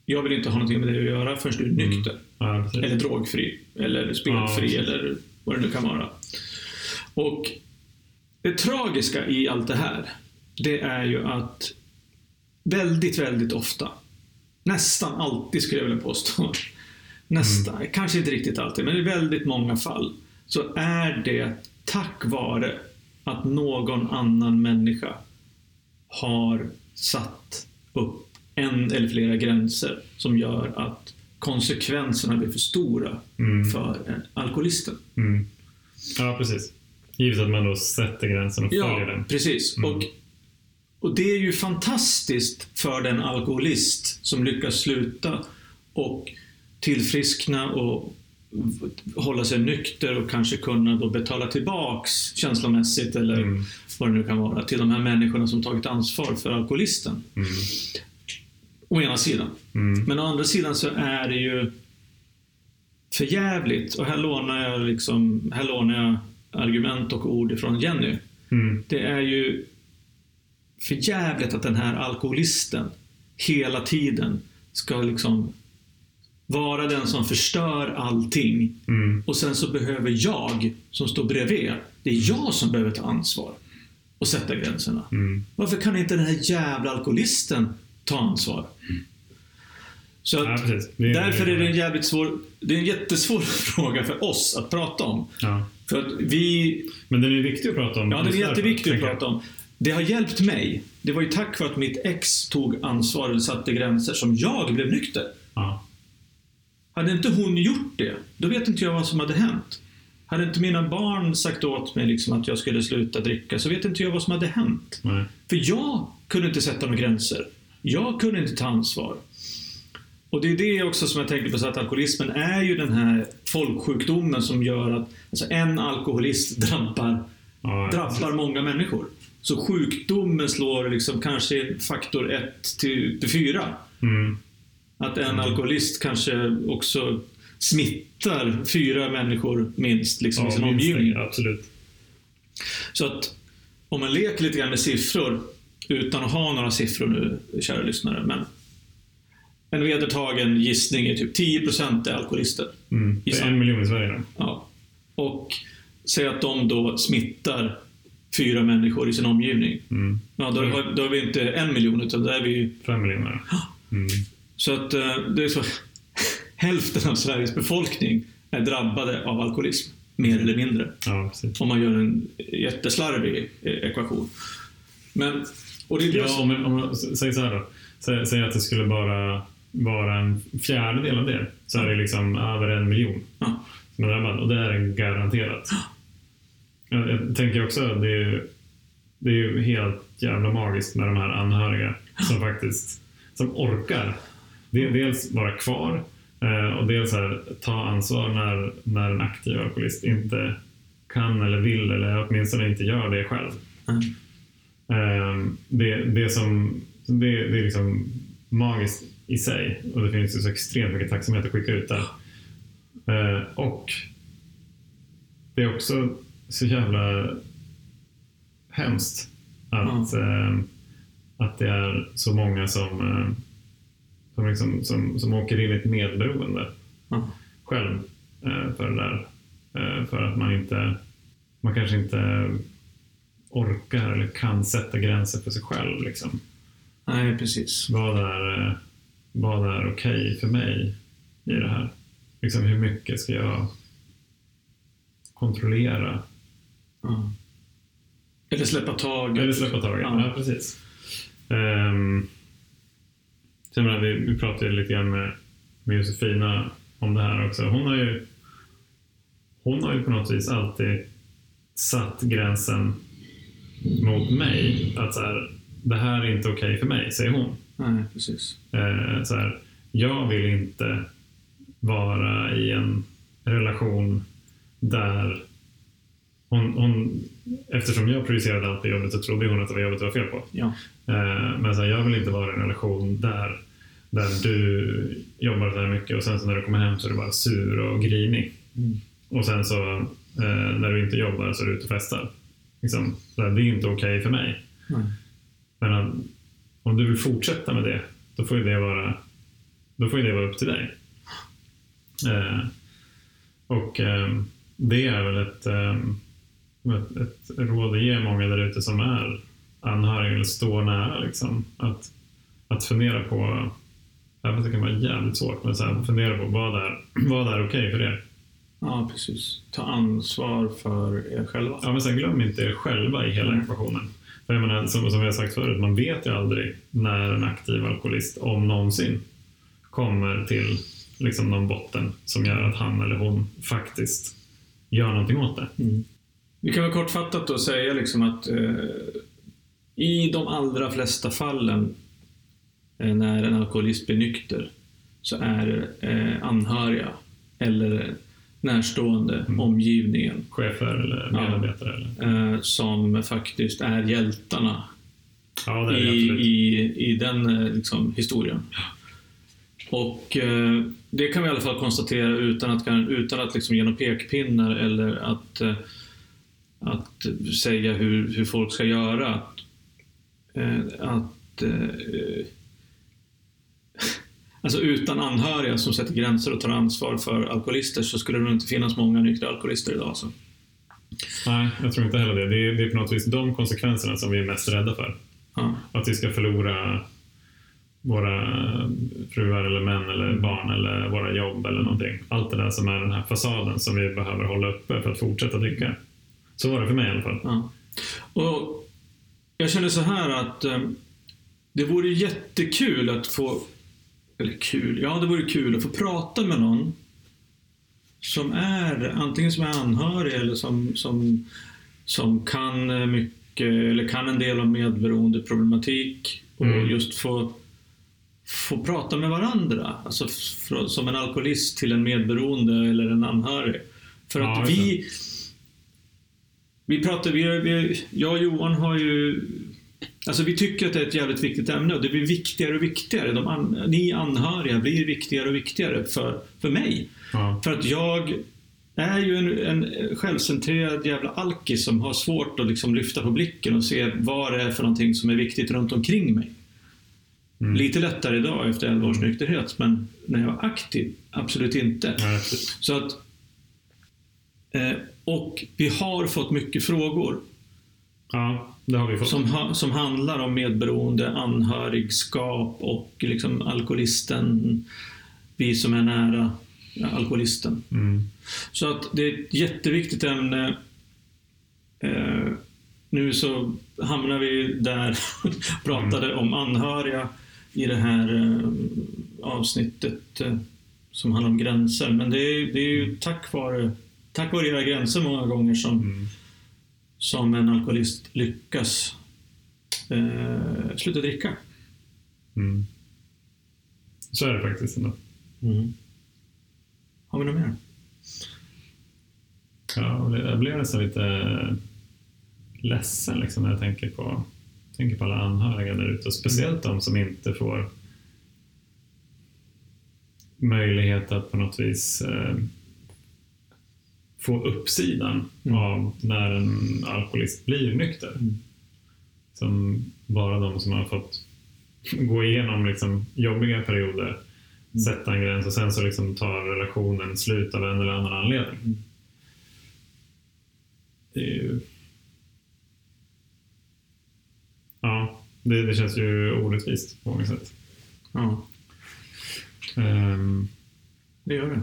Jag vill inte ha någonting med dig att göra förrän du är nykter. Ja, precis. Eller drogfri. Eller spelfri. Ja, eller vad det nu kan vara. Och det tragiska i allt det här, det är ju att väldigt, väldigt ofta, nästan alltid skulle jag vilja påstå, nästan, kanske inte riktigt alltid, men i väldigt många fall, så är det tack vare att någon annan människa har satt upp en eller flera gränser som gör att konsekvenserna blir för stora Mm. för eh, alkoholisten. Mm. Ja, precis. Givet att man då sätter gränsen och följer Ja, den. precis. Mm. Och, och det är ju fantastiskt för den alkoholist som lyckas sluta och tillfriskna och hålla sig nykter och kanske kunna då betala tillbaks känslomässigt eller Mm. vad det nu kan vara till de här människorna som tagit ansvar för alkoholisten. Mm. Å ena sidan. Mm. Men å andra sidan så är det ju för jävligt och här lånar jag, liksom, här lånar jag argument och ord ifrån Jenny. Mm. Det är ju för jävligt att den här alkoholisten hela tiden ska liksom vara den som förstör allting Mm. och sen så behöver jag som står bredvid, det är jag som behöver ta ansvar och sätta gränserna. Mm. Varför kan inte den här jävla alkoholisten ta ansvar? Så Ja, att, precis. Det är- därför är det en jävligt svår, det är en jättesvår fråga för oss att prata om. Ja. För att vi, Men den är viktig att prata om. ja den är jätteviktig att prata om. Det har hjälpt mig. Det var ju tack vare att mitt ex tog ansvar eller satte gränser som jag blev nykter. Ja. Hade inte hon gjort det, då vet inte jag vad som hade hänt. Hade inte mina barn sagt åt mig liksom att jag skulle sluta dricka, så vet inte jag vad som hade hänt. Nej. För jag kunde inte sätta några gränser. Jag kunde inte ta ansvar. Och det är det också som jag tänker på, så att alkoholismen är ju den här folksjukdomen som gör att alltså en alkoholist drabbar, Ja, drabbar många människor. Så sjukdomen slår liksom kanske faktor 1 till, till 4. Mm. Att en alkoholist kanske också smittar fyra människor minst liksom, i sin Ja, omgivning. det, Absolut. Så att om man leker lite grann med siffror, utan att ha några siffror nu, kära lyssnare, men en vedertagen gissning är typ 10% är alkoholister. Mm. Det är en miljon i Sverige då. Ja. Och säg att de då smittar fyra människor i sin omgivning. Mm. Ja, då, har, då är vi inte en miljon, utan då är vi. Fem miljoner. Mm. Så att eh, det är så... Hälften av Sveriges befolkning är drabbade av alkoholism, mer eller mindre. Ja. Om man gör en jätteslarvig eh, ekvation. Men, och det är Ja, om, man- om man s- säger så här då. Säg, säg att det skulle bara vara en fjärdedel av det. Så är det liksom över en miljon ja. som är drabbad. Och det är garanterat. Jag, jag tänker också att det är, det är ju helt jävla magiskt med de här anhöriga som faktiskt som orkar. De- Dels vara kvar eh, och dels här, ta ansvar när, när en aktiv alkoholist inte kan eller vill eller åtminstone inte gör det själv. Mm. Ehm, det, det, som, det, det är liksom magiskt i sig och det finns ju så extremt mycket tacksamhet att skicka ut där. Eh, och det är också så jävla hemskt att, eh, att det är så många som, eh, som, liksom, som, som åker in i ett medberoende Ja. själv eh, för det där. Eh, för att man inte man kanske inte orkar eller kan sätta gränser för sig själv. Liksom. Nej, precis. Vad är, eh, vad är okej för mig i det här? Liksom, hur mycket ska jag kontrollera? Ja. Eller släppa taget. Eller släppa taget. Ja. Ja, precis. Um, så menar, vi, vi pratade lite grann med, med Josefina om det här också. Hon har ju hon har ju på något vis alltid satt gränsen mot mig. Att så här, det här är inte okej för mig, säger hon. Nej, precis. Eh, så här, jag vill inte vara i en relation där hon, hon, eftersom jag projicerade allt det jobbet så trodde hon att det var jobbet det var fel på. Ja. Eh, men så här, jag vill inte vara i en relation där, där du jobbar så här mycket och sen så när du kommer hem så är du bara sur och grinig. Mm. Och sen så eh, när du inte jobbar så är du ute och festar. Liksom, det är inte okej för mig. Nej. Men om, du vill fortsätta med det, då får ju det vara, då får ju det vara upp till dig. Eh, och eh, det är väl ett, eh, ett, ett råd att ge många där ute som är anhöriga eller står nära. Liksom, att, att fundera på, även fast det kan vara jävligt svårt, men så här, fundera på vad är, vad är okej för er? ja, precis. Ta ansvar för er själva. Ja, men sen glöm inte er själva i hela Mm. ekvationen. För jag menar, som, som vi har sagt förut, man vet ju aldrig när en aktiv alkoholist, om någonsin, kommer till liksom någon botten som gör att han eller hon faktiskt gör någonting åt det. Mm. Vi kan väl kortfattat då säga liksom att eh, i de allra flesta fallen eh, när en alkoholist blir nykter så är eh, anhöriga eller närstående Mm. omgivningen Chefer eller Ja. medarbetare. Eller, eh, som faktiskt är hjältarna Ja, är i, i, i den eh, liksom, historien. Och eh, det kan vi i alla fall konstatera utan att, utan att liksom ge några pekpinnar eller att, eh, att säga hur, hur folk ska göra. Att, eh, att eh, Alltså utan anhöriga som sätter gränser och tar ansvar för alkoholister så skulle det nog inte finnas många nyktra alkoholister idag. Alltså. Nej, jag tror inte heller det. Det är, det är på något vis de konsekvenserna som vi är mest rädda för. Ja. Att vi ska förlora våra fruar eller män eller barn eller våra jobb eller någonting. Allt det där som är den här fasaden som vi behöver hålla uppe för att fortsätta dricka. Så var det för mig i alla fall. Ja. Och jag känner så här att eh, det vore jättekul att få, eller kul, ja det vore kul att få prata med någon som är, antingen som är anhörig eller som, som, som kan eh, mycket, eller kan en del om medberoende problematik och Mm. just få få prata med varandra. Alltså fr- som en alkoholist till en medberoende eller en anhörig. För Ja, att vi vi pratar, vi, vi, jag och Johan har ju Alltså vi tycker att det är ett jävligt viktigt ämne och det blir viktigare och viktigare. De an, ni anhöriga blir viktigare och viktigare för, för mig. Ja. För att jag är ju en, en självcentrerad jävla alkis som har svårt att liksom lyfta på blicken och se vad det är för någonting som är viktigt runt omkring mig. Mm. Lite lättare idag efter 11 års nykterhet, men när jag var aktiv, absolut inte. Ja. Så att, eh, och vi har fått mycket frågor ja, det har vi fått. som, ha, som handlar om medberoende, anhörigskap och liksom alkoholisten, vi som är nära alkoholisten. Mm. Så att det är ett jätteviktigt ämne. Eh, nu så hamnar vi där pratade om anhöriga i det här eh, avsnittet eh, som handlar om gränser. Men det är, det är ju tack vare, tack vare era gränser många gånger som, Mm. som en alkoholist lyckas eh, sluta dricka. Mm. Så är det faktiskt ändå. Har vi något mer? Ja, jag blir nästan lite ledsen liksom, när jag tänker på, tänker på alla anhöriga där ute. Speciellt de som inte får möjlighet att på något vis eh, få uppsidan Mm. av när en alkoholist blir nykter. Mm. Som bara de som har fått gå igenom liksom, jobbiga perioder, sätta en gräns och sen så liksom tar relationen slut av en eller annan anledning. Mm. Det är ju... Ja, det, det känns ju orättvist på många sätt. Ja, Ehm, det gör det.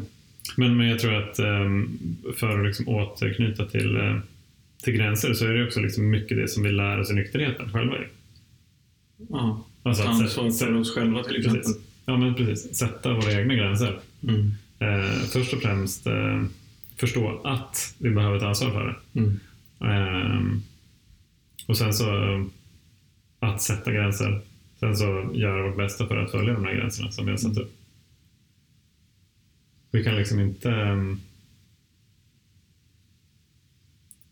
Men, men jag tror att ehm, för att liksom återknyta till, eh, till gränser så är det också liksom mycket det som vi lär oss i nykterheten själva. Ja. Alltså att ansvar för oss själva till exempel. Precis. Ja, men precis. Sätta våra egna gränser. Mm. Eh, först och främst eh, förstå att vi behöver ta ansvar för det. Mm. Ehm, och sen så eh, att sätta gränser. Sen så göra vårt bästa för att följa de här gränserna som vi har satt upp. Vi kan liksom inte... ehm,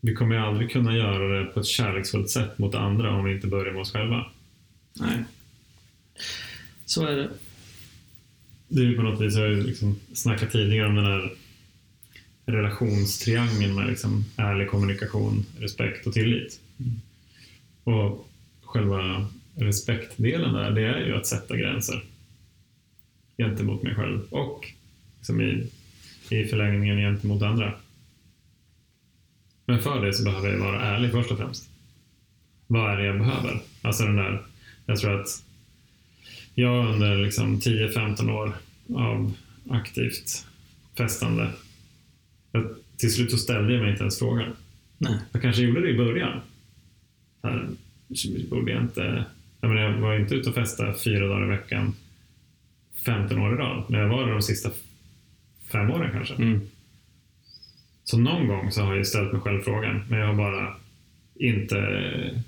vi kommer ju aldrig kunna göra det på ett kärleksfullt sätt mot andra om vi inte börjar med oss själva. Nej. Så är det. Det är ju på något vis, jag har ju liksom snackat tidigare om den här relationstriangeln med liksom ärlig kommunikation, respekt och tillit. Och själva respektdelen där, det är ju att sätta gränser gentemot mig själv och liksom i, i förlängningen gentemot andra. Men för det så behöver jag vara ärlig först och främst. Vad är det jag behöver? Alltså den där, jag tror att jag under liksom 10-15 år av aktivt festande, jag, till slut så ställde jag mig inte ens frågan. Nej. Jag kanske gjorde det i början. Här, borde jag inte... Jag, menar, jag var inte ute och festade fyra dagar i veckan 15 år i rad, men jag var det de sista fem åren kanske. Mm. Så någon gång så har jag ställt mig själv frågan, men jag har bara inte,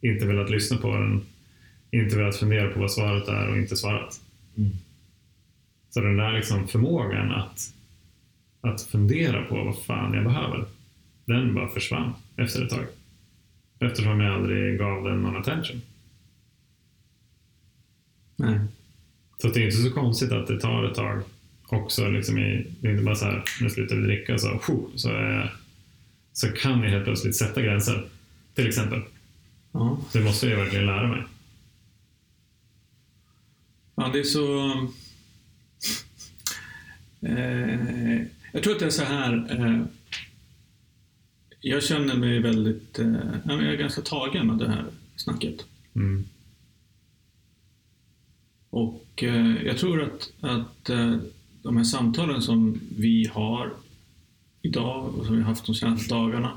inte velat lyssna på den. Inte velat fundera på vad svaret är och inte svarat. Mm. Så den där liksom förmågan att, att fundera på vad fan jag behöver, den bara försvann efter ett tag. Eftersom jag aldrig gav den någon attention. Nej. Så det är inte så konstigt att det tar ett tag också. Liksom i, det är inte bara så här, nu slutar vi dricka så, phew, så, är, så kan jag helt plötsligt sätta gränser. Till exempel. Ja. Det måste jag verkligen lära mig. Ja, det är så... Eh, jag tror att det är så här. Eh, jag känner mig väldigt... Eh, jag är ganska tagen med det här snacket. Mm. Och eh, jag tror att, att eh, de här samtalen som vi har idag och som vi har haft de senaste dagarna.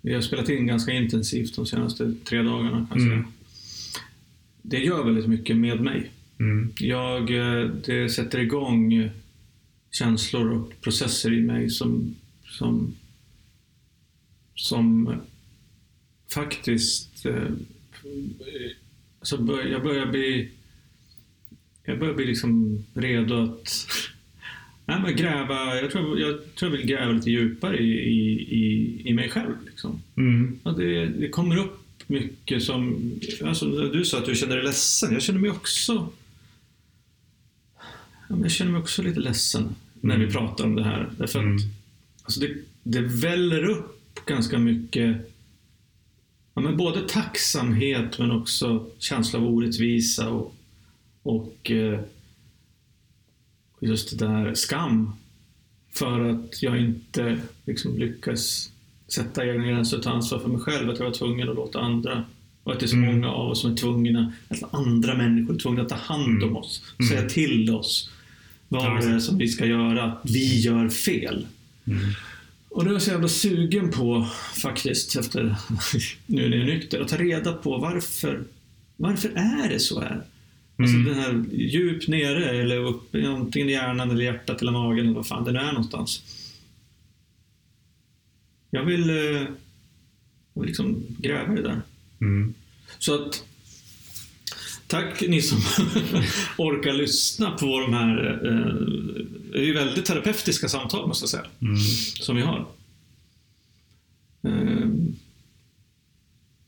Vi har spelat in ganska intensivt de senaste tre dagarna kan jag Mm. Det gör väldigt mycket med mig. Mm. Jag, eh, det sätter igång känslor och processer i mig som, som, som faktiskt... Eh, alltså jag börjar bli... Jag börjar bli liksom redo att nej, men gräva... Jag tror jag, tror jag vill gräva lite djupare i, i, i, i mig själv. Liksom. Mm. Ja, det, det kommer upp mycket som... Alltså, du sa att du känner dig ledsen. Jag känner mig också... Ja, jag känner mig också lite ledsen när Mm. vi pratar om det här. Därför att Mm. alltså det, det väller upp ganska mycket ja, men både tacksamhet men också känsla av orättvisa och, och eh, just det där skam för att jag inte liksom lyckas sätta egna gränser och ta ansvar för mig själv. Att jag var tvungen att låta andra och att det är så Mm. många av oss som är tvungna, att andra människor är tvungna att ta hand om Mm. oss. Mm. Säga till oss vad det är som vi ska göra, att vi gör fel. Mm. Och det är jag så jävla sugen på faktiskt, efter nu när jag är nykter, att ta reda på varför, varför är det så här? Alltså Mm. den här djupt nere eller upp, antingen i hjärnan eller hjärtat eller magen eller vad fan det nu är någonstans. Jag vill, eh, jag vill liksom gräva det där. Mm. Så att Tack ni som orkar lyssna på de här, eh, det är väldigt terapeutiska samtal måste jag säga, Mm. som vi har. Eh,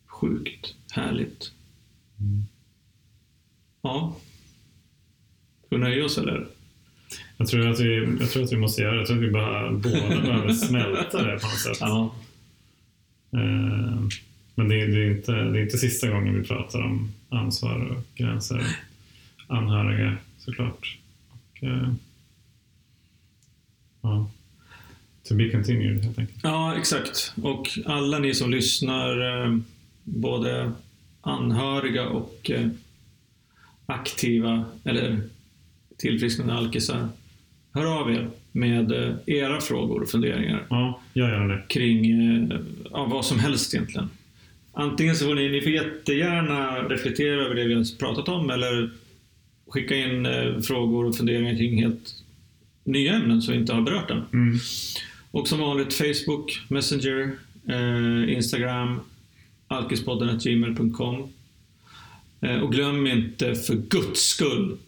sjukt härligt. Mm. Ja. Ska vi nöja oss eller? Jag, tror att vi, jag tror att vi måste göra det. Jag tror att vi bara, båda behöver smälta det på något sätt. Ja. Eh, Men det är, det, är inte, det är inte sista gången vi pratar om ansvar och gränser. Anhöriga såklart. Och, eh, ja. To be continued helt enkelt. Ja, exakt. Och alla ni som lyssnar, eh, både anhöriga och aktiva eller tillfrisknande alkisar, hör av er med eh, era frågor och funderingar Ja, jag gör det. kring eh, ja, vad som helst egentligen. Antingen så får ni, ni får jättegärna reflektera över det vi har pratat om eller skicka in eh, frågor och funderingar kring helt nya ämnen som vi inte har berört än. Mm. Och som vanligt Facebook, Messenger, eh, Instagram, alkispodden.gmail.com. Eh, och glöm inte för guds skull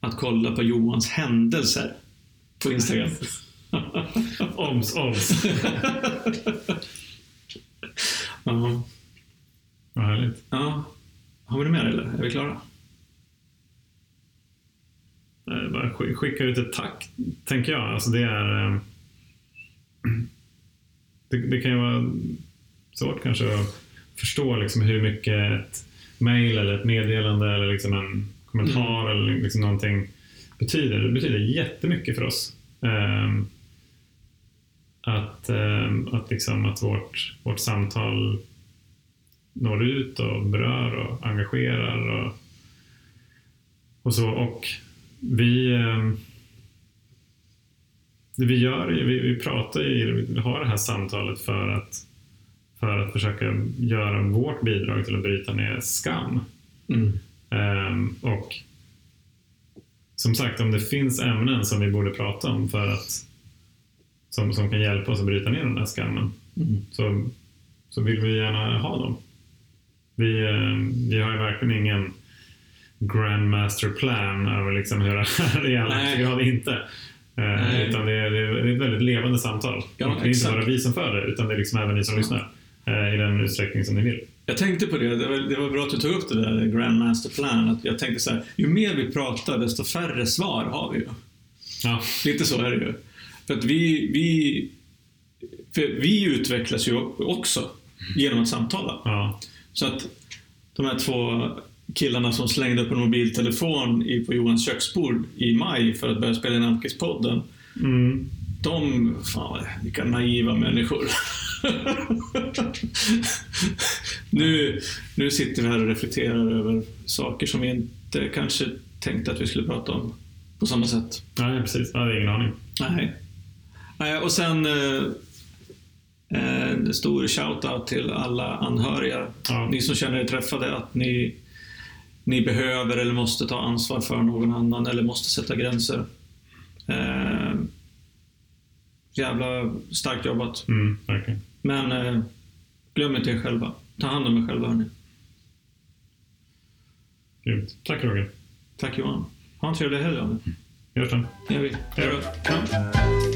att kolla på Johans händelser på Instagram. Oms, oms. ja. Vad härligt. ja. Har vi något mer eller? Är vi klara? Bara sk- skicka ut ett tack, tänker jag. Alltså det är... eh, Det, det kan ju vara svårt kanske att förstå liksom hur mycket ett mail eller ett meddelande eller liksom en kommentar eller liksom någonting betyder. Det betyder jättemycket för oss. Ehm, att, ehm, att, liksom, att vårt, vårt samtal når ut och berör och engagerar och, och så. Och vi, ehm, det vi gör, vi, vi pratar ju, vi har det här samtalet för att, för att försöka göra vårt bidrag till att bryta ner skam. Mm. Ehm, och som sagt, om det finns ämnen som vi borde prata om för att som, som kan hjälpa oss att bryta ner den här skammen Mm. så, så vill vi gärna ha dem. Vi, eh, vi har ju verkligen ingen grandmaster plan över liksom hur det här är. Nej. Vi har det inte. Eh, Nej. utan det är, det är ett väldigt levande samtal. Ja, och det är inte exakt. bara vi som för det, utan det är liksom även ni som lyssnar. Eh, I den utsträckning som ni vill. Jag tänkte på det, det var, det var bra att du tog upp det där Grandmaster Plan. Att jag tänkte så här, ju mer vi pratar desto färre svar har vi ju. Ja, Lite så är det ju. För att vi, vi, vi utvecklas ju också genom att samtala. ja, Så att de här två killarna som slängde upp en mobiltelefon i, på Johans köksbord i maj för att börja spela in Alkis-podden. mm, De, fan vilka naiva människor. nu, nu sitter vi här och reflekterar över saker som vi inte kanske tänkte att vi skulle prata om på samma sätt. nej precis. Jag hade ingen aning. Nej. Nej, och sen eh, en stor shout-out till alla anhöriga. Ja. Ni som känner er träffade, att ni, ni behöver eller måste ta ansvar för någon annan eller måste sätta gränser. Eh, jävla starkt jobbat. Mm, verkligen. Men eh, glöm inte er själva. Ta hand om er själva hörni. Grymt. Tack Roger. Tack Johan. Ha en trevlig helg. Vi hörs sen. Det gör vi. Hej då.